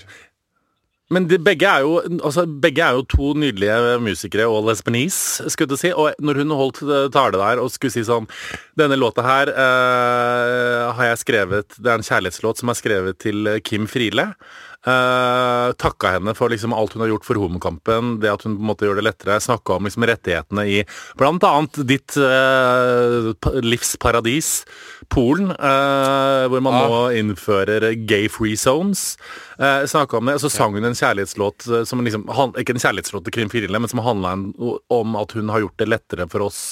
Men de, begge, er jo, altså, begge er jo to nydelige musikere og lesbianis, skulle du si. Og når hun holdt eh, tale der og skulle si sånn Denne låta her eh, har jeg skrevet Det er en kjærlighetslåt som er skrevet til Kim Friele. Uh, takka henne for liksom alt hun har gjort for homokampen, det at hun på en måte gjør det lettere. Snakka om liksom rettighetene i annet ditt eh, livsparadis, Polen, eh, hvor man ja. nå innfører gay free zones. Uh, Snakka om det, så sang hun en kjærlighetslåt eh, som liksom, Ikke en kjærlighetslåt til Krim Friele, men som handla om at hun har gjort det lettere for oss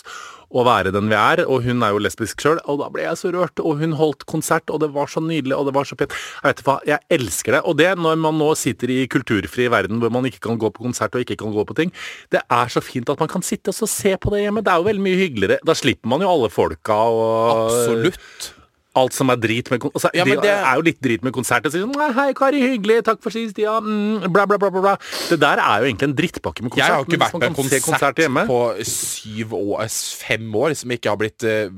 å være den vi er, og hun er jo lesbisk sjøl, og da ble jeg så rørt. Og hun holdt konsert, og det var så nydelig, og det var så pent. Jeg vet hva, jeg elsker det. Og det når man nå sitter i kulturfri verden hvor man ikke kan gå på konsert og ikke kan gå på ting, det er så fint at man kan sitte og se på det hjemme. Det er jo veldig mye hyggeligere. Da slipper man jo alle folka og Absolutt. Alt som er drit med kon- altså, Ja, det, er jo litt drit med konsert. si sånn, Hei, Kari, hyggelig, takk for sist, ja, mm, bla, bla, bla, bla. Det der er jo egentlig en drittpakke med konsert. Jeg har ikke vært på en konsert, konsert på syv år, fem år som ikke har blitt eh,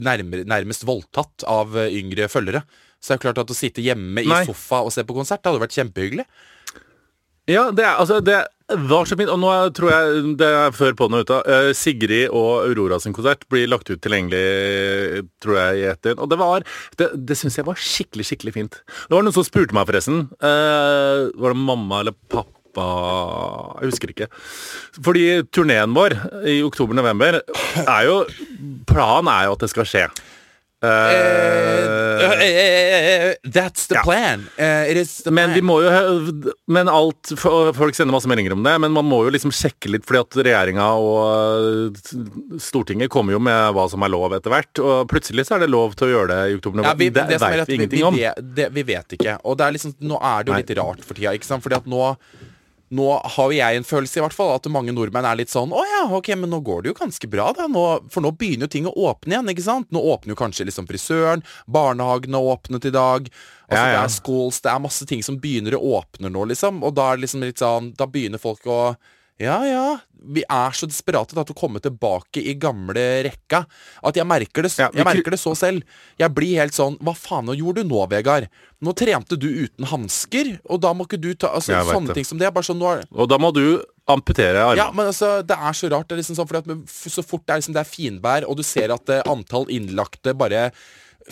nærmere, nærmest voldtatt av eh, yngre følgere. Så det er klart at å sitte hjemme i Nei. sofa og se på konsert, det hadde vært kjempehyggelig. Ja, det, er, altså, det var så fint. Og nå tror jeg det er før på den ute. eh, Sigrid og Aurora sin konsert blir lagt ut tilgjengelig, tror jeg, i ett døgn. Og det var Det, det syns jeg var skikkelig, skikkelig fint. Det var noen som spurte meg, forresten. Uh, var det mamma eller pappa Jeg husker ikke. Fordi turneen vår i oktober-november er jo Planen er jo at det skal skje. Eh, Eh, eh, that's the plan. It is the Men vi må jo Men alt Folk sender masse meldinger om det, men man må jo liksom sjekke litt, fordi at regjeringa og Stortinget kommer jo med hva som er lov etter hvert. Og plutselig så er det lov til å gjøre det i oktober. Ja, vi, det det vet vi ingenting om. vet, vi vet ikke. Og det er liksom, nå er det jo litt rart for tida. Ikke sant? Fordi at nå nå har jo jeg en følelse i hvert fall at mange nordmenn er litt sånn Å ja, ok, men nå går det jo ganske bra, da. Nå, for nå begynner jo ting å åpne igjen, ikke sant? Nå åpner jo kanskje liksom frisøren, barnehagene har åpnet i dag. Altså, Ja, ja. Det er schools, det er masse ting som begynner å åpne nå, liksom. Og da er det liksom litt sånn Da begynner folk å ja, ja. Vi er så desperate til å komme tilbake i gamle rekka at jeg merker det, Ja, jeg merker det så selv. Jeg blir helt sånn Hva faen nå gjorde du nå, Vegard? Nå trente du uten hansker, og da må ikke du ta altså, Sånne det. ting som det. Bare sånn, er, Og da må du amputere armene. ja, men altså, Det er så rart. Det er liksom sånn, at Så fort det er, liksom, det er finvær, og du ser at eh, antall innlagte bare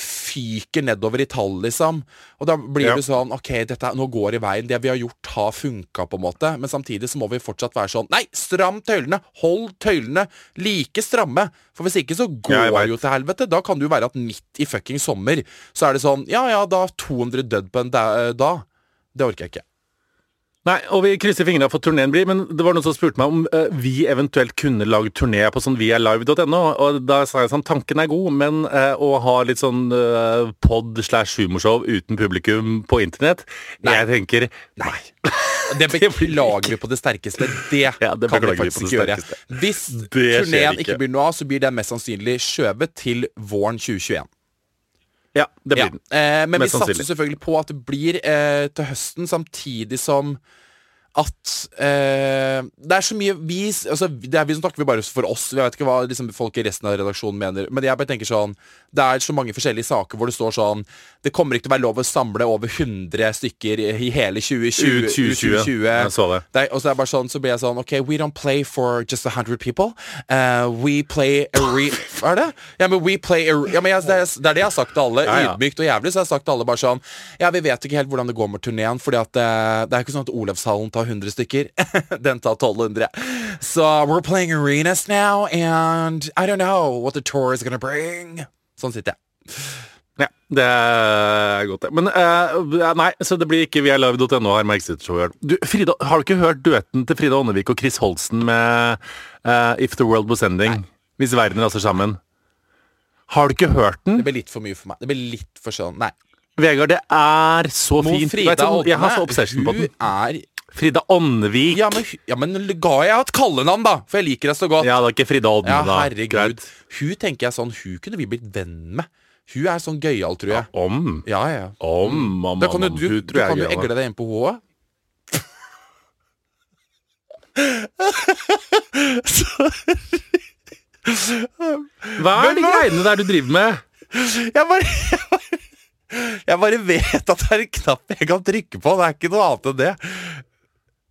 fyker nedover i tall, liksom. Og da blir Ja. det sånn Ok, dette, nå går i veien. Det vi har gjort, har funka, på en måte. Men samtidig så må vi fortsatt være sånn Nei, stram tøylene! Hold tøylene like stramme! For hvis ikke så går det jo til helvete. Da kan det jo være at midt i fucking sommer så er det sånn Ja ja, da 200 dødd på en dag da. Det orker jeg ikke. Nei, og vi krysser fingrene for at turneen blir, men det var noen som spurte meg om eh, vi eventuelt kunne lagd turné på sånn vialive.no, og da sa jeg sånn, tanken er god, men eh, å ha litt sånn eh, pod slash humorshow uten publikum på internett, jeg tenker nei. Det [LAUGHS] beklager vi på det sterkeste. Det, [LAUGHS] Ja, det kan vi faktisk ikke gjøre. Hvis Det turneen ikke. ikke blir noe av, så blir den mest sannsynlig skjøvet til våren 2021. Ja, det blir den. Eh, men vi satser selvfølgelig på at det blir eh, til høsten, samtidig som at eh, det er så mye vi, altså, det er, vi snakker vi bare for oss. Jeg vet ikke hva liksom, folk i resten av redaksjonen mener. Men jeg bare tenker sånn Det er så mange forskjellige saker hvor det står sånn Det kommer ikke til å være lov å samle over 100 stykker i hele 2020. U 2020. Jeg så det. Det og så er det bare sånn Så blir jeg sånn Ok, we don't play for just 100 people. Uh, we play a re... [LAUGHS] Hva er det? Ja, men we play a ja, men jeg, det, er, det jeg har sagt til alle. Ja, ja. Ydmykt og jævlig. Så jeg har sagt til alle bare sånn Ja, vi vet ikke helt hvordan det går med turneen, Fordi at eh, det er ikke sånn at Olavshallen tar 100 stykker. [LAUGHS] Den tar 1200. Så we're playing arenas now, and I don't know what the tour is gonna bring. Sånn sitter jeg. Ja, det er godt, det. Men uh, nei, så det blir ikke vialive.no her med Exit-showet. Frida, har du ikke hørt duetten til Frida Ånnevik og Chris Holsten med uh, If the World Was Ending? Hvis verden raser sammen. Har du ikke hørt den? Det blir litt for mye for meg. Det blir litt for sånn Nei. Vegard, det er så Mo fint. Frida Vet jeg har så obsession på den. Hun er Frida Åndevik. ja men, ja, men ga jeg et kallenavn, da? For jeg liker deg så godt. Ja, det er ikke Frida Ådne, Ja, da. herregud. Greit. Hun tenker jeg sånn Hun kunne vi blitt venn med. Hun er sånn gøyal, tror jeg. Ja, Om. Ja, ja. Om, mamma, Da kan jo du, du, du kan jo egle deg inn på henne. [LAUGHS] Hva er de greiene der du driver med? Jeg bare, jeg bare Jeg bare vet at det er en knapp jeg kan trykke på. Det er ikke noe annet enn det.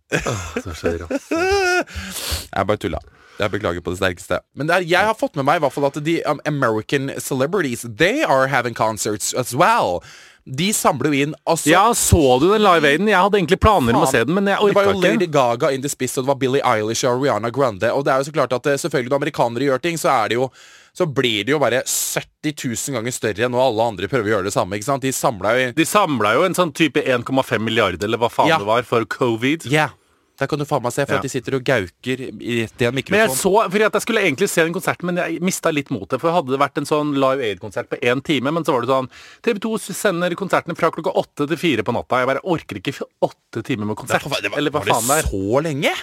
[LAUGHS] Jeg bare tulla. Jeg beklager på det sterkeste. Men det er, jeg har fått med meg i hvert fall at de um, American celebrities They are having concerts as well. De samler jo inn altså, Ja, så du den Live Aiden? Jeg hadde egentlig planer om å se den, men jeg Det var orka jo Lady. Gaga in the spiss, og det var Billie Eilish og Rihanna Grande. Og det er jo så klart at eh, selvfølgelig når amerikanere gjør ting, så er det jo så blir det jo bare 70 000 ganger større når alle andre prøver å gjøre det samme. ikke sant? De samla jo jo en sånn type 1,5 milliarder, eller hva faen Ja. det var, for covid. Ja, der kan du faen meg se, for Ja. at de sitter og gauker i- en mikrofon. Men jeg så, fordi at jeg skulle egentlig se den konserten, men jeg mista litt motet. For hadde det vært en sånn Live Aid-konsert på én time, men så var det sånn TV 2 sender konsertene fra klokka åtte til fire på natta. Jeg bare orker ikke åtte timer med konsert. Det var, eller hva var det faen det er. så lenge?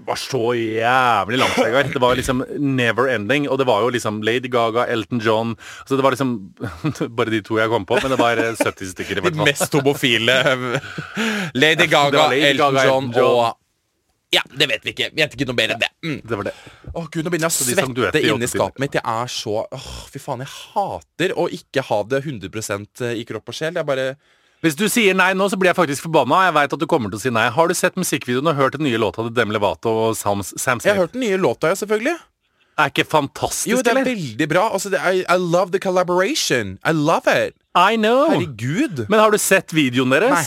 Det var så jævlig langt, Vegard. Det var liksom never ending. Og det var jo liksom Lady Gaga, Elton John Så det var liksom [LAUGHS] Bare de to jeg kom på, men det var eh, 70 stykker i De hvert fall. mest homofile Lady Gaga, Lady Elton Gaga, John Elton John. og Ja, det vet vi ikke. Vi vet ikke noe mer enn det. Mm. Det var det. Å gud, Nå begynner jeg å de svette i inni skapet mitt. Jeg er så åh, Fy faen, jeg hater å ikke ha det 100% i kropp og sjel. Jeg bare Hvis du sier nei nå, så blir jeg faktisk forbanna. Jeg vet at du kommer til å si nei. Har du sett musikkvideoen og hørt den nye låta til Dem Levato og Sam, Sam Jeg har hørt den nye låta, ja, selvfølgelig. Er ikke fantastisk, Jo, det er eller? veldig bra. Altså, det er, I love the collaboration. I love it. I know. Herregud. Men har du sett videoen deres? Nei.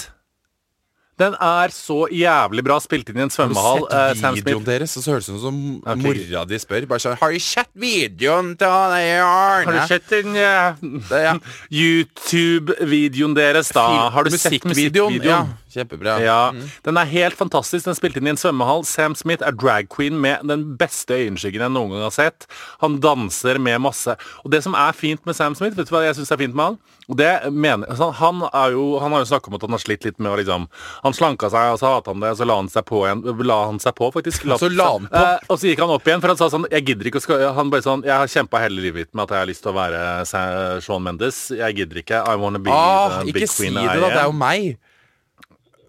Den er så jævlig bra spilt inn i en svømmehall. Har du eh, sett videoen Smith. deres? Og så høres det ut som okay. mora di spør. Bare sånn Har du sett videoen til han Arne? Har du sett den eh, ja. YouTube-videoen deres, da? Har du sett Musikkvideoen? Ja, kjempebra. Ja, Den er helt fantastisk. Den spilte inn i en svømmehall. Sam Smith er drag queen med den beste øyenskyggen jeg noen gang har sett. Han danser med masse. Og det som er fint med Sam Smith, vet du hva jeg syns er fint med han? Mener, altså, han, er jo, han har jo snakka om at han har slitt litt med å liksom Han slanka seg, og så hata han det, og så la han seg på igjen. La han seg på, faktisk. Så la han på? Eh, og så gikk han opp igjen, for han sa sånn Jeg gidder ikke å skal, Han bare sånn Jeg har kjempa hele livet mitt med at jeg har lyst til å være Sean Mendes. Jeg gidder ikke. I wanna be Ah, the ikke si det, da. Det er jo meg.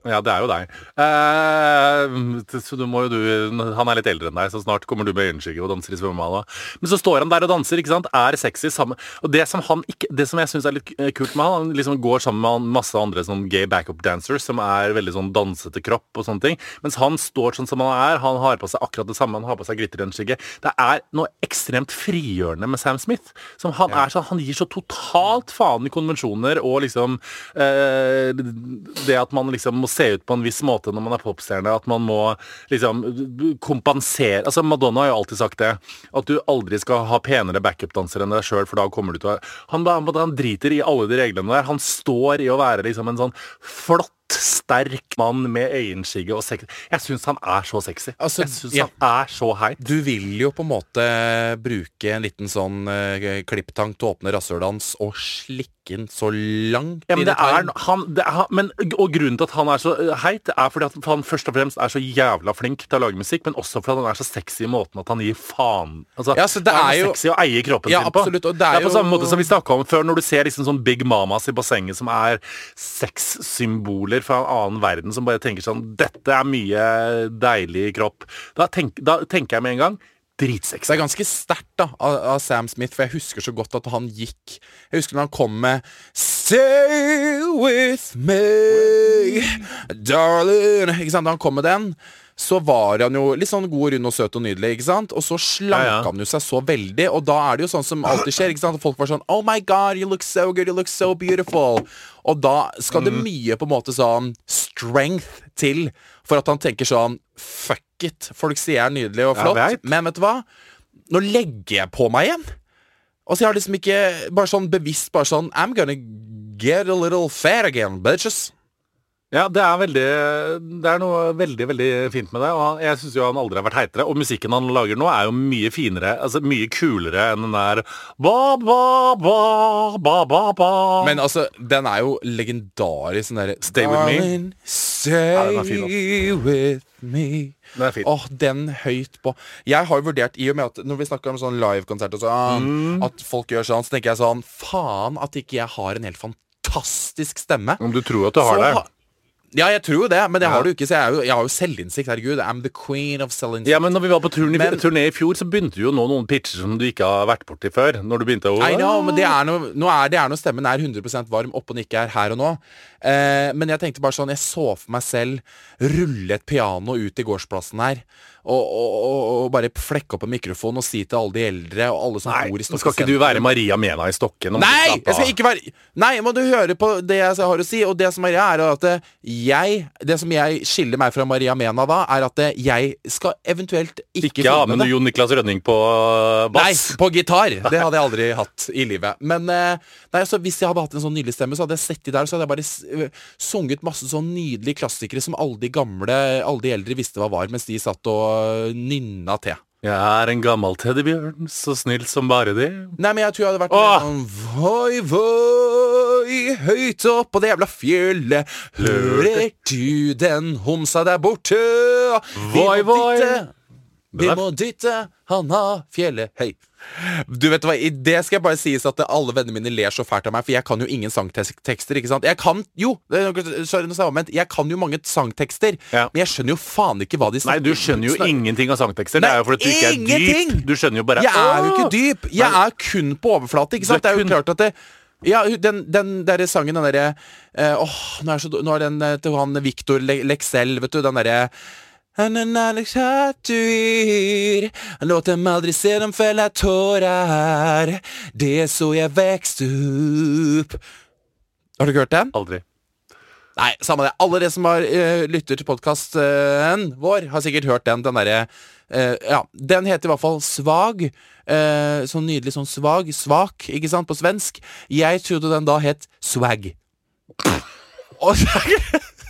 Ja, det er jo deg. Eh, så du må jo du Han er litt eldre enn deg, så snart kommer du med øyenskygge og danser i svømmehallen. Men så står han der og danser, ikke sant. Er sexy sammen Og det som han ikke Det som jeg syns er litt kult med han, han liksom går sammen med masse andre sånn gay backup dancers som er veldig sånn dansete kropp og sånne ting. Mens han står sånn som han er. Han har på seg akkurat det samme. Han har på seg glitterøyenskygge. Det er noe ekstremt frigjørende med Sam Smith. Som han er så Han gir så totalt faen i konvensjoner og liksom eh, Det at man liksom må se ut på en viss måte når man er popstjerne. At man må liksom kompensere Altså Madonna har jo alltid sagt det. At du aldri skal ha penere backup-dansere enn deg sjøl, for da kommer du til å han, han driter i alle de reglene der. Han står i å være liksom en sånn flott sterk mann med øyenskygge og sexy. Jeg syns han er så sexy. Altså, jeg syns ja. han er så heit. Du vil jo på en måte bruke en liten sånn uh, klipptank til å åpne rasshølet hans og slikke den så langt Ja, men det er, han, det er, men, og grunnen til at han er så eh, heit, er fordi at han først og fremst er så jævla flink til å lage musikk, men også fordi han er så sexy i måten at han gir faen. Altså, Ja, så det er jo- sexy å eie kroppen Ja, sin på. absolutt, og det er på jo- samme måte som vi snakka om før, når du ser liksom sånn Big Mamas i bassenget som er sexsymboler engler fra en annen verden som bare tenker sånn Dette er mye deilig kropp. Da, tenk, da tenker jeg med en gang dritsexy. Det er ganske sterkt av, av Sam Smith, for jeg husker så godt at han gikk Jeg husker når han kom med Stay with me, darling Ikke sant, Da han kom med den så var han jo litt sånn god, rund og søt og nydelig. ikke sant? Og så slanka Ja, ja. han jo seg så veldig, og da er det jo sånn som alltid skjer. ikke sant? Folk var sånn Oh my God, you look so good, you look so beautiful. Og da skal det Mm. mye på en måte sånn strength til for at han tenker sånn Fuck it. Folk sier jeg er nydelig og flott, vet. men vet du hva? Nå legger jeg på meg igjen. Og så jeg har liksom ikke bare sånn bevisst bare sånn I'm gonna get a little fat again, bitches. Ja, det er veldig Det er noe veldig, veldig fint med det. Og jeg syns han aldri har vært heitere. Og musikken han lager nå, er jo mye finere, altså mye kulere enn den der ba, ba, ba, ba, ba, ba. Men altså, den er jo legendarisk, den derre Stay with me. Stay Ja, den er fin, with me. Den er fin. Åh, den høyt på Jeg har jo vurdert, i og med at når vi snakker om sånn livekonsert og sånn, Mm. at folk gjør sånn, så tenker jeg sånn Faen at ikke jeg har en helt fantastisk stemme. Om du tror at du har Så det? Ja, jeg tror jo det, men det har du ikke. Så jeg, er jo, jeg har jo selvinnsikt. Herregud. I'm the queen of selvinnsikt. Ja, men når vi var på turné, Men- turné i fjor, så begynte du jo nå noen pitcher som du ikke har vært borti før. Når du begynte å I know, men det er noe, nå er det er når stemmen er 100% varm opp og ikke er her og nå. Eh, men jeg tenkte bare sånn Jeg så for meg selv rulle et piano ut i gårdsplassen her. Og, og, og, bare flekke opp en mikrofon og si til alle de eldre og alle som Nei, bor i Stokke skal ikke du være Maria Mena i Stokke. nå må du Nei! Jeg skal ikke være Nei, må du høre på det jeg har å si. Og det som er er at eh, jeg Det som jeg skiller meg fra Maria Mena da, er at eh, jeg skal eventuelt ikke, Ikke ha med. Jon Niklas Rønning på bass? Nei, på gitar. Det hadde jeg aldri [LAUGHS] hatt i livet. Men eh, nei, altså, hvis jeg hadde hatt en sånn nydelig stemme, så hadde jeg sett de der så hadde jeg bare sunget masse sånn nydelige klassikere som alle de gamle, alle de eldre visste hva var, mens de satt og nynna til. Jeg er en gammel teddybjørn, så snill som bare det. Nei, men jeg tror jeg hadde vært Åh! sånn Voi, voi, høyt opp på det jævla fjellet. Hører du den homsa der borte? Voi, voi. Vi må dytte, han fjellet høy. Du vet hva, i det skal jeg bare sies at alle vennene mine ler så fælt av meg, for jeg kan jo ingen sangtekster, ikke sant? Jeg kan jo, det noe- sorry, nå sa jeg kan jo mange sangtekster, Ja. men jeg skjønner jo faen ikke hva de Nei, du skjønner jo snakker- ingenting av sangtekster. Det Nei, er jo fordi du ikke er dyp. Du skjønner jo bare Jeg er jo ikke dyp. Jeg er kun på overflate. Ikke sant? Det er jo klart at det ja, den, den der sangen, den derre Åh, Åh, nå er, så, nå er den eh, til han Victor Le Lexell, vet du, den derre Låt dem aldri se dem felle tårer. Det er så jeg vokste opp. Har du ikke hørt den? Aldri. Nei, samme det. Alle dere som har eh, lytter til podkasten vår, har sikkert hørt den. Den derre eh, Ja, den heter i hvert fall Svag. Eh, sånn nydelig sånn svag. Svak, ikke sant, på svensk. Jeg trodde den da het Swag. [LAUGHS] Og,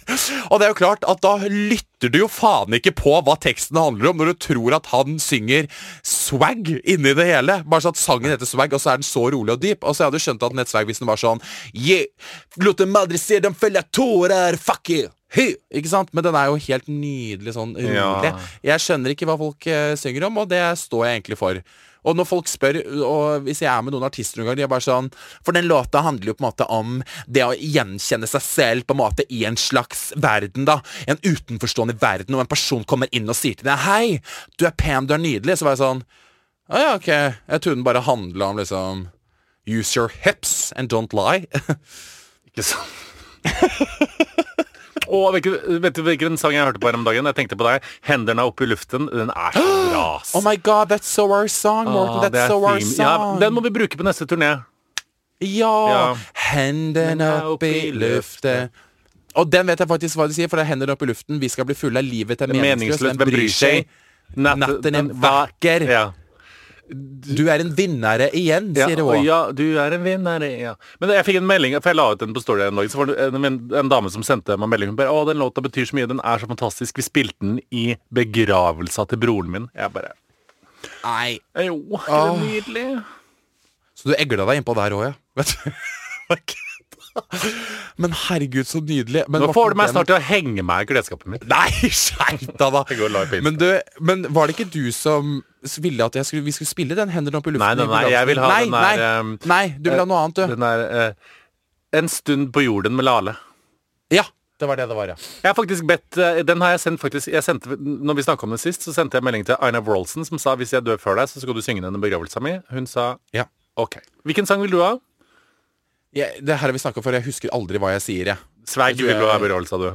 [LAUGHS] og det er jo klart at da lytter du jo faen ikke på hva teksten handler om, når du tror at han synger swag inni det hele. Bare så at sangen heter swag, og så er den så rolig og dyp. Og så hadde du skjønt at het hvis den var sånn Yeah, dem aldri se dem felle tårer, fuck you. Hey. Ikke sant? Men den er jo helt nydelig sånn rolig. Ja. Jeg skjønner ikke hva folk uh, synger om, og det står jeg egentlig for. Og når folk spør, og hvis jeg er med noen artister noen gang, de er bare sånn For den låta handler jo på en måte om det å gjenkjenne seg selv på en måte i en slags verden, da. En utenforstående verden, og en person kommer inn og sier til deg Hei, du er pen, du er nydelig. Så var jeg sånn Å ja, ok. Jeg trodde den bare handla om liksom Use your hips and don't lie. [LAUGHS] Ikke sant? [LAUGHS] Og vet, du- hvilken sang jeg hørte på her om dagen? Jeg tenkte på deg. 'Hendene opp i luften'. Den er så [GASPS] bra. oh my god, that's so our song, Morten. Ah, that's so our song. Ja, den må vi bruke på neste turné. Ja! Ja. Hendene opp i luften. Og den vet jeg faktisk hva de sier, for det er hendene opp i luften. Vi skal bli fulle av livet meningsløst. Meningsløst, hvem bryr seg? Natten er vakker. Ja. Du er en vinnere igjen, sier det Ja, ja, du er en vinner, ja. Men jeg fikk en melding, for jeg la ut den på Story en dag, så var det en, en, en dame som sendte meg melding. Hun bare 'Å, den låta betyr så mye. Den er så fantastisk. Vi spilte den i begravelsa til broren min.' Jeg bare Nei. Jo, er det nydelig? Så du egla deg innpå der òg, ja. Vet du. [LAUGHS] [LAUGHS] Men herregud, så nydelig. Men Nå får du meg snart til å henge meg i klesskapet mitt. Nei, [LAUGHS] skjerp deg, da! Men, du, men var det ikke du som ville at skulle, vi skulle spille den hendene opp i luften? Nei, nei, nei, jeg vil ha nei, den der, Nei, um, nei, du vil ha noe annet, du. Den der uh, En stund på jorden med Lale. Ja, Det var det det var, ja. Jeg har faktisk bedt eh, Den har jeg sendt faktisk jeg sendte, Når vi snakka om det sist, så sendte jeg melding til Aina Wroldsen, som sa hvis jeg dør før deg, så skal du synge denne begravelsen min. Hun sa Ja. OK. Hvilken sang vil du ha? Jeg, det her har vi snakka om før, jeg husker aldri hva jeg sier, jeg. Sveig vil du ha jeg- sa du.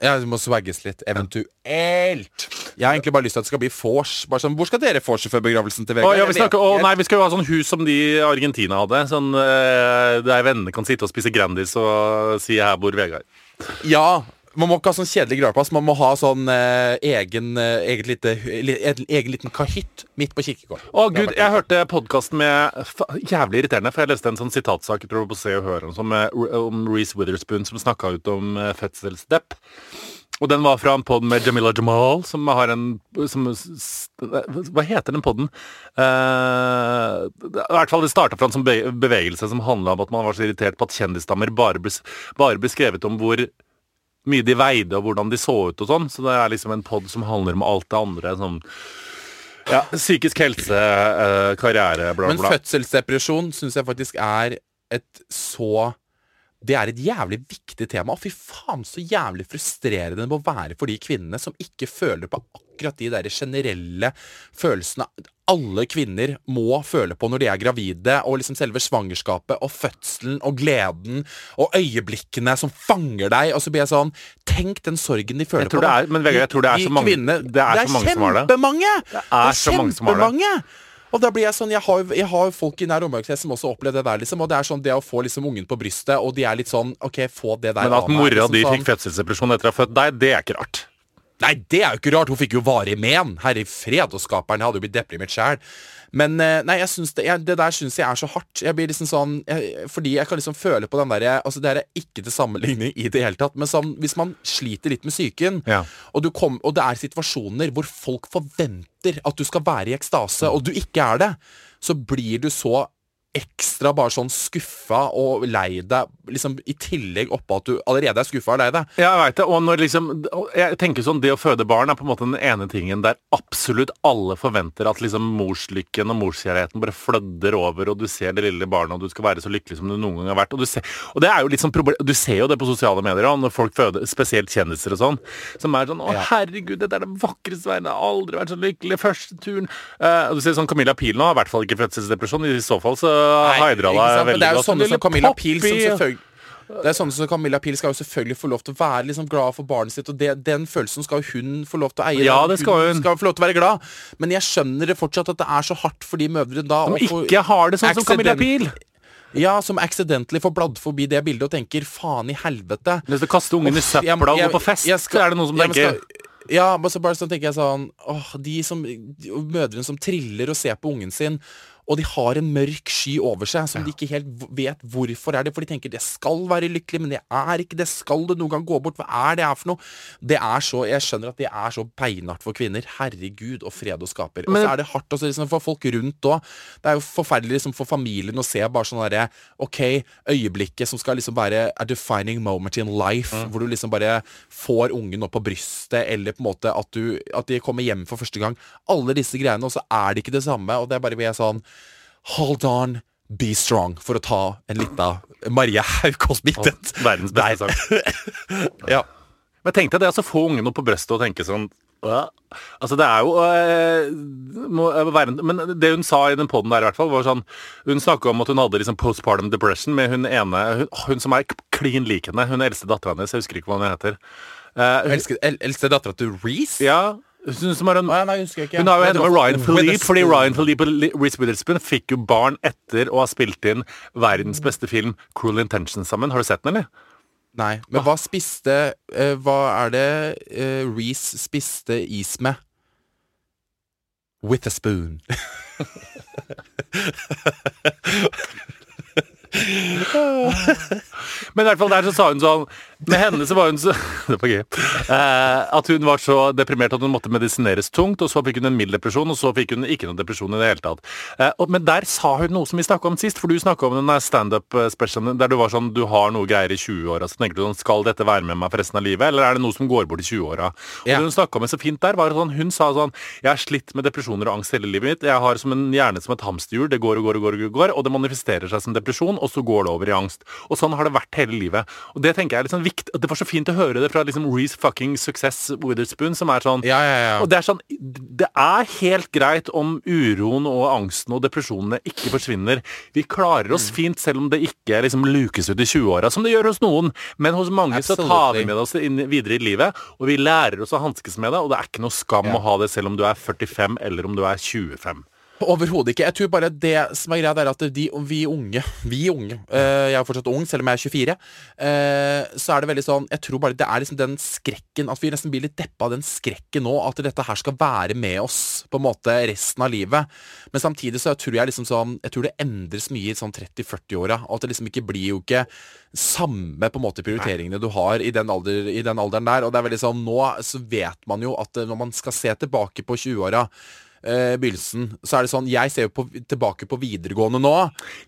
Ja, du må swagges litt, eventuelt. Jeg har egentlig bare lyst til at det skal bli vors. Sånn, Hvor skal dere vorse før begravelsen til Å, Vegard? ja, vi, snakker, å, nei, vi skal jo ha sånn hus som de i Argentina hadde. Sånn, eh, Der vennene kan sitte og spise Grandis og si 'her bor Vegard'. Ja, man må ikke ha sånn kjedelig gravplass. Man må ha sånn eh, egen, egen, lite, li- egen liten kahytt midt på kirkegården. Å gud, jeg hørte podkasten med Jævlig irriterende, for jeg leste en sånn sitatsak jeg tror på Se og Hør om, eh, om Reece Witherspoon som snakka ut om uh, fødselsdepp. Og den var fra en pod med Jamila Jamal, som har en som, Hva heter den poden? I hvert fall Det starta fra en sånn bevegelse som handla om at man var så irritert på at kjendisdamer bare, bes, bare beskrevet om hvor mye de veide og hvordan de så ut og sånn. Så det er liksom en pod som handler om alt det andre. Sånn ja, psykisk helse, eh, karriere, bla, bla. Men fødselsdepresjon syns jeg faktisk er et så Det er et jævlig viktig tema. Og fy faen, så jævlig frustrerende det må være for de kvinnene som ikke føler på akkurat de der generelle følelsene alle kvinner må føle på når de er gravide, og liksom selve svangerskapet og fødselen og gleden og øyeblikkene som fanger deg. Og så blir jeg sånn Tenk den sorgen de føler på. det er- men Vegard, jeg tror det er så mange- det er så mange som har det. kjempemange! Det er så mange som har det. Og da blir jeg sånn, jeg har, jeg har folk i nær omgangskrets som også har opplevd det der, liksom. Og det er sånn det å få liksom ungen på brystet, og de er litt sånn OK, få det der Men at mora liksom di sånn. fikk fødselsdepresjon etter å ha født deg, det er ikke rart. Nei, det er jo ikke rart. Hun fikk jo varig men. Herre fred og skaperen. Jeg hadde jo blitt deprimert sjæl. Men eh, nei, jeg det, jeg, det der syns jeg er så hardt. Jeg blir liksom sånn jeg, Fordi jeg kan liksom føle på den derre Altså, det er ikke til sammenligning i det hele tatt, men sånn hvis man sliter litt med psyken, Ja. og, kom, og det er situasjoner hvor folk forventer at du skal være i ekstase, og du ikke er det, så blir du så ekstra bare sånn skuffa og lei deg, liksom i tillegg oppå at du allerede er skuffa og lei deg. Ja, jeg vet det. Og når liksom Jeg tenker sånn, Det å føde barn er på en måte den ene tingen der absolutt alle forventer at liksom morslykken og morskjærligheten bare flødder over, og du ser det lille barnet, og du skal være så lykkelig som du noen gang har vært. Og du ser, og det er jo litt sånn problem, du ser jo det på sosiale medier også, når folk føder, spesielt kjendiser og sånn, som er sånn Å, Ja. herregud, dette er det vakreste verden. Jeg har aldri vært så lykkelig. Første turen. uh, du ser sånn Camilla Pil nå har i hvert fall ikke fødselsdepresjon. I så fall så Heidra deg veldig det er jo sånne som Camilla Pil som selvfølgelig det er sånne som Camilla Pil skal jo selvfølgelig få lov til å være liksom glad for barnet sitt, og det, den følelsen skal hun få lov til å eie. Ja, det skal hun. skal få lov til å være glad. Men jeg skjønner det fortsatt at det er så hardt for de mødre da Som ikke har det sånn som Camilla Pil. Ja, som accidentally får bladd forbi det bildet og tenker faen i helvete. Hvis du kaster ungen i søpla og går på fest, jeg skal- så er det noen som jeg tenker skal- Ja, men så bare så tenker jeg sånn Åh, de som de, Mødrene som triller og ser på ungen sin, og de har en mørk sky over seg som de ikke helt vet hvorfor er det. For de tenker det skal være lykkelig, men det er ikke det. Skal det noen gang gå bort? Hva er det her for noe? Det er så, Jeg skjønner at det er så beinhardt for kvinner. Herregud, og fred og skaper. Og så er det hardt også, liksom, for folk rundt òg. Det er jo forferdelig liksom, for familien å se bare sånn derre OK, øyeblikket som skal liksom være a defining moment in life, hvor du liksom bare får ungen opp på brystet, eller på en måte at, du, at de kommer hjem for første gang. Alle disse greiene, og så er det ikke det samme. Og det er bare jeg sånn Hold on, be strong, for å ta en lita Maria Haukås-biten. Verdens beste sang. [LAUGHS] Ja. Men tenk deg det å få ungen opp på brøstet og tenke sånn «Hva?» Altså Det er jo øh, må være, Men det hun sa i den poden der, i hvert fall, var sånn Hun snakka om at hun hadde liksom postpartum depression med hun ene Hun, hun som er klin lik henne. Hun eldste dattera hennes. Jeg husker ikke hva hun heter. Uh, eldste dattera til Reece? ja, har en Å, nei, husker jeg ikke. Hun har jo henne med Ryan Philippe, fordi Ryan Philippe og Reece Witherspoon fikk jo barn etter å ha spilt inn verdens beste film, Cruel Intentions, sammen. Har du sett den, eller? Nei, men hva spiste uh, Hva er det uh, Reece spiste is med? With a spoon. [LAUGHS] Men i hvert fall der så sa hun sånn Med henne så var hun så [LAUGHS] Det var gøy. Eh, at hun var så deprimert at hun måtte medisineres tungt, og så fikk hun en mild depresjon, og så fikk hun ikke noen depresjon i det hele tatt. Eh, og, men der sa hun noe som vi snakka om sist, for du snakka om den standup-specialen der du var sånn Du har noe greier i 20-åra, så tenker du sånn Skal dette være med meg for resten av livet, eller er det noe som går bort i 20-åra? Og Ja. det hun snakka med så fint der, var sånn Hun sa sånn Jeg har slitt med depresjoner og angst hele livet mitt. Jeg har som en hjerne som et hamsterhjul. Det går og går og går, og går, og det manifesterer seg som depresjon, og så går det over i angst. Og sånn har det vært hele livet. Og det tenker jeg er litt sånn viktig likt Det var så fint å høre det fra liksom Reece fucking Success Witherspoon, som er sånn Ja, ja, ja. Og det er sånn Det er helt greit om uroen og angsten og depresjonene ikke forsvinner. Vi klarer Mm. oss fint selv om det ikke liksom lukes ut i 20-åra, som det gjør hos noen. Men hos mange så tar vi med oss det videre i livet, og vi lærer oss å hanskes med det, og det er ikke noe skam å ha det selv om du er 45 eller om du er 25. Overhodet ikke. Jeg tror bare det som er greia, er at de, vi unge Vi unge eh, Jeg er fortsatt ung, selv om jeg er 24. eh, så er det veldig sånn Jeg tror bare det er liksom den skrekken At vi nesten blir litt deppa av den skrekken nå. At dette her skal være med oss på en måte resten av livet. Men samtidig så tror jeg liksom sånn Jeg tror det endres mye i sånn 30-40-åra. Og at det liksom ikke blir jo ikke samme på en måte prioriteringene du har i den, alder, i den alderen der. Og det er veldig sånn Nå så vet man jo at eh, når man skal se tilbake på 20-åra eh, begynnelsen, så er det sånn Jeg ser jo på, tilbake på videregående nå.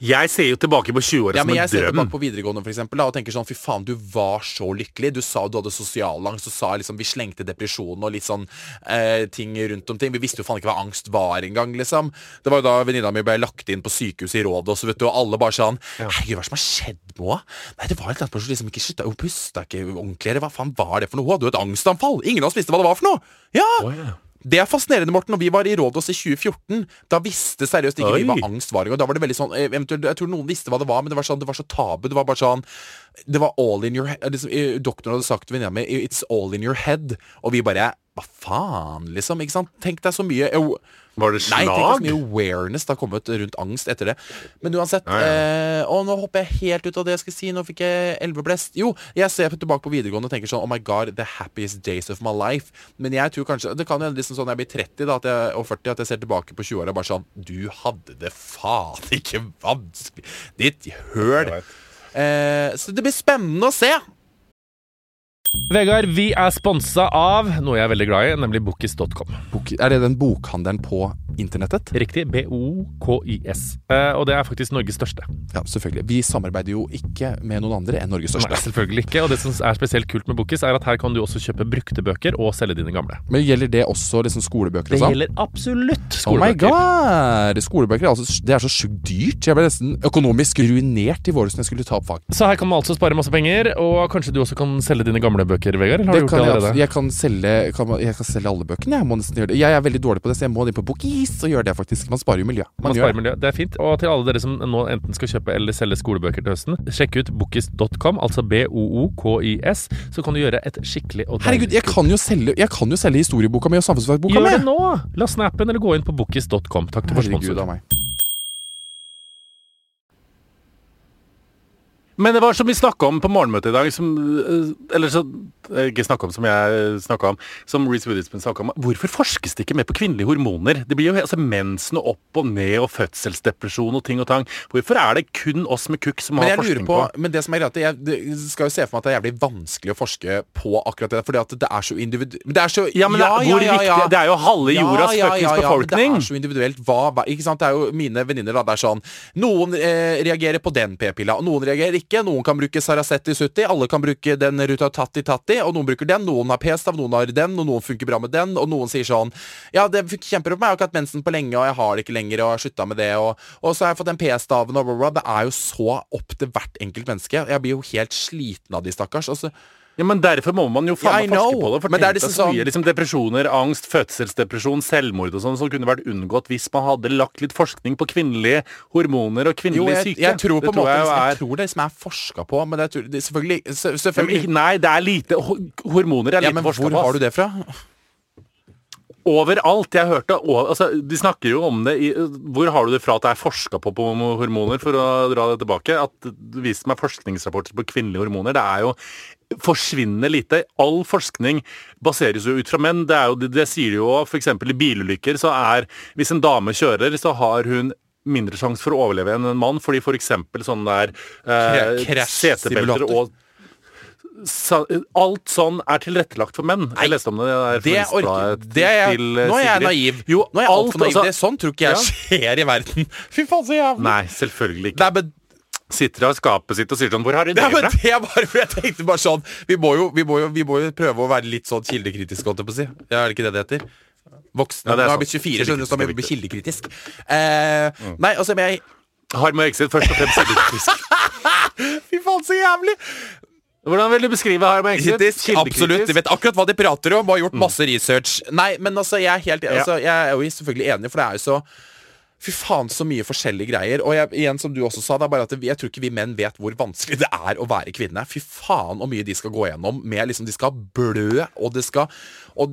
Jeg ser jo tilbake på 20-åra Ja, som men en jeg ser tilbake på videregående for eksempel, da, og tenker sånn Fy faen, du var så lykkelig. Du sa du hadde sosialangst, og sa liksom vi slengte depresjonen og litt sånn eh, ting rundt om ting. Vi visste jo faen ikke hva angst var engang, liksom. Det var jo da venninna mi ble lagt inn på sykehuset i Rådet, og så vet du, og alle bare sånn Herregud, hva er det som har skjedd med henne? Nei, det var et eller annet som liksom ikke slutta Hun pusta ikke ordentlig, hva faen var det for noe? Hun hadde jo et angstanfall! Ingen av oss visste hva det var for noe! Ja! Oh, ja. Det er fascinerende, Morten. Når vi var i Rådås i 2014, da visste seriøst ikke vi hva Oi. angst var Og Da var det veldig sånn eh, eventuelt, Jeg tror noen visste hva det var, men det var, sånn, det var så tabu. Det var bare sånn Det var all in your head. Liksom, eh, doktoren hadde sagt til venninna mi It's all in your head. Og vi bare Hva faen, liksom? Ikke sant? Tenk deg så mye jo, Var det slag? Nei, tenk deg så mye awareness det har kommet rundt angst etter det. Men uansett Ja, ja. Eh, nå hopper jeg helt ut av det jeg skal si. Nå fikk jeg elveblest. Jo, jeg ser tilbake på videregående og tenker sånn Oh my god, the happiest days of my life. Men jeg tror kanskje Det kan hende liksom sånn når jeg blir 30 da, jeg, og 40 at jeg ser tilbake på 20-åra bare sånn Du hadde det faen ikke vanskelig. Ditt høl. Eh, så det blir spennende å se. Vegard, vi er sponsa av noe jeg er veldig glad i, nemlig Bookis.com. Er det den bokhandelen på internettet? Riktig. B-O-K-I-S. Eh, og det er faktisk Norges største. Ja, selvfølgelig. Vi samarbeider jo ikke med noen andre enn Norges største. Nei, selvfølgelig ikke. Og det som er spesielt kult med Bokis, er at her kan du også kjøpe brukte bøker og selge dine gamle. Men gjelder det også liksom skolebøker Det sånn? gjelder absolutt skolebøker. Oh my god! Skolebøker er altså, det er så sjukt dyrt. Jeg ble nesten økonomisk ruinert i våres når jeg skulle ta opp fag. Så her kan man altså spare masse penger, og kanskje du også kan selge dine gamle bøker, Vegard? Eller har Det du gjort kan det allerede? Jeg, jeg, kan selge, kan, jeg kan selge alle bøkene. Jeg må nesten gjøre det. Jeg er veldig dårlig på det, så jeg må inn på Bookis så gjør det, faktisk. Man sparer jo miljø. Man Man sparer miljø. Det er fint. Og til alle dere som nå enten skal kjøpe eller selge skolebøker til høsten, sjekk ut bookis.com, altså B-O-O-K-I-S, så kan du gjøre et skikkelig og Herregud, jeg kan jo selge, jeg kan jo selge historieboka mi og samfunnsfagboka mi! Gjør det nå! Last ned appen eller gå inn på bookis.com. Takk til vår Herregud sponsor. av meg. Men det var som vi snakka om på morgenmøtet i dag, som øh, Eller så eh, Ikke snakka om som jeg snakka om, som Reece Witherspoon snakka om. Hvorfor forskes det ikke mer på kvinnelige hormoner? Det blir jo altså mensen og opp og ned og fødselsdepresjon og ting og tang. Hvorfor er det kun oss med kukk som Men har forskning på, på, men det som er greit, jeg det skal jo se for meg at det er jævlig vanskelig å forske på akkurat det, fordi at det er så individuelt Det er så Ja, men det er- hvor viktig- det er jo halve jordas ja, fuckings befolkning. Det er så individuelt. Hva, ikke sant? Det er jo mine venninner, da. Det er sånn Noen eh, reagerer på den p-pilla, og noen reagerer ikke. Noen kan bruke Saraseti 70, alle kan bruke den Rutatati Tatti, og noen bruker den. Noen har p-stav, noen har den, og noen funker bra med den, og noen sier sånn Ja, det kjemper opp meg, jeg har ikke hatt mensen på lenge, og jeg har det ikke lenger, og jeg har slutta med det, og, og så har jeg fått den p-staven, og bla, bla, bla. Det er jo så opp til hvert enkelt menneske. Jeg blir jo helt sliten av de, stakkars. Altså, Ja, men Derfor må man jo faen meg forske på det. For Men det er liksom så mye sånn- liksom depresjoner, angst, fødselsdepresjon, selvmord og sånn som kunne vært unngått hvis man hadde lagt litt forskning på kvinnelige hormoner og jo, kvinnelige jeg, syke. jeg tror på det en måte jeg er... Jeg tror det som er forska på, men det er, det, selvfølgelig, selvfølgelig. Men Nei, det er lite ho- Hormoner er Ja, lite men forska hvor har du det fra? Overalt. Jeg hørte altså, De snakker jo om det i Hvor har du det fra at det er forska på på hormoner, for å dra det tilbake? At det viste meg forskningsrapporter på kvinnelige hormoner. Det er jo forsvinnende lite. All forskning baseres jo ut fra menn. Det, er jo, det, det sier de jo f.eks. i bilulykker, så er Hvis en dame kjører, så har hun mindre sjanse for å overleve enn en mann, fordi f.eks. sånn der eh, setebelter og alt sånn er tilrettelagt for menn. Jeg leste om det. der Det orker det er, jeg- til, Nå er jeg naiv. Jo, nå er jeg alt, for naiv. altså- det, sånn tror ikke jeg skjer i verden. [LAUGHS] Fy faen, så jævlig. Nei, selvfølgelig ikke. Nei, be- Sitter av skapet sitt og sier sånn Hvor har du det men fra? det er bare fordi jeg tenkte bare sånn Vi må jo, vi må jo, vi må jo prøve å være litt sånn kildekritiske, holdt jeg på å si. Ja, er det ikke det det heter? Voksne. Ja, det er har blitt 24, skjønner du, så da bli Kildekritisk Eh, mm. Nei, altså, men jeg Harm og Exit først og fremst kildekritisk. [LAUGHS] Fy faen, så jævlig! Hvordan vil du beskrive Harm Exit? Kildekritisk. absolutt. De vet akkurat hva de prater om og har gjort masse research. Nei, men altså, jeg er helt altså, Jeg er jo selvfølgelig enig, for det er jo så Fy faen, så mye forskjellige greier. Og jeg, igjen, som du også sa, det er bare at jeg tror ikke vi menn vet hvor vanskelig det er å være kvinne. Fy faen hvor mye de skal gå gjennom. Med liksom, De skal blø, og det skal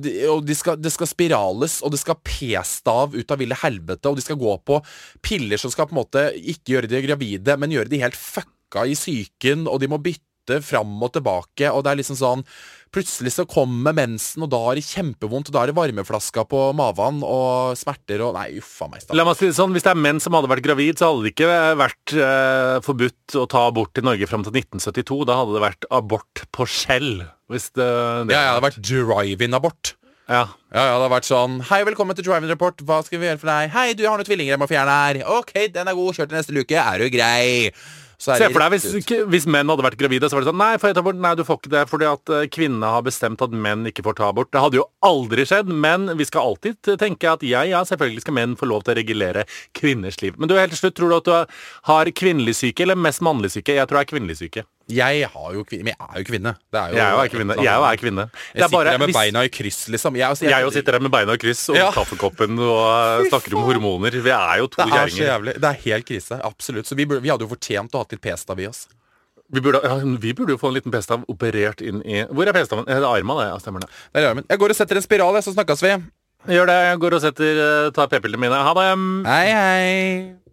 de, de skal, det skal spirales, og det skal p-stav ut av ville helvete, og de skal gå på piller som skal på en måte ikke gjøre de gravide, men gjøre de helt fucka i psyken, og de må bytte fram og tilbake, og det er liksom sånn Plutselig så kommer mensen, og da er det kjempevondt, og da er det varmeflaska på maven og smerter og Nei, uffa meg. La meg si det sånn, Hvis det er menn som hadde vært gravid, så hadde det ikke vært eh, forbudt å ta abort i Norge fram til 1972. Da hadde det vært abort på skjell. Hvis det, det Ja, ja, det hadde vært drive-in-abort. Ja. Ja, ja, det hadde vært sånn Hei, velkommen til Drive-In Report. Hva skal vi gjøre for deg? Hei, du jeg har noen tvillinger jeg må fjerne her. Ok, den er god. Kjør til neste luke. Er du grei? Se for deg hvis, hvis menn hadde vært gravide, så var det sånn Nei, får jeg ta abort? Nei, du får ikke det fordi at eh, kvinnene har bestemt at menn ikke får ta abort. Det hadde jo aldri skjedd, men vi skal alltid tenke at ja, ja, selvfølgelig skal menn få lov til å regulere kvinners liv. Men du, helt til slutt, tror du at du har kvinnelig syke eller mest mannlig syke? Jeg tror det er kvinnelig syke. Jeg har jo jeg er jo kvinne. Det er jo Jeg er jo kvinne. Jeg er kvinne. Det Jeg er sitter bare- der med hvis- beina i kryss, liksom. Jeg, altså, Jeg sitter her med beina i kryss og Ja. kaffekoppen og [LAUGHS] snakker om hormoner. Vi er jo to er kjerringer. Det er helt krise. Absolutt. Så vi, burde, vi hadde jo fortjent å ha litt p-stav i oss. Vi burde, ja, vi burde jo få en liten p-stav operert inn i Hvor er p-staven? Det er armen, det. Ja, stemmer det. det er armen. Jeg går og setter en spiral, jeg, så snakkes vi. Gjør det. Jeg går og setter, eh, tar p-pillene mine. Ha det. Hei, hei.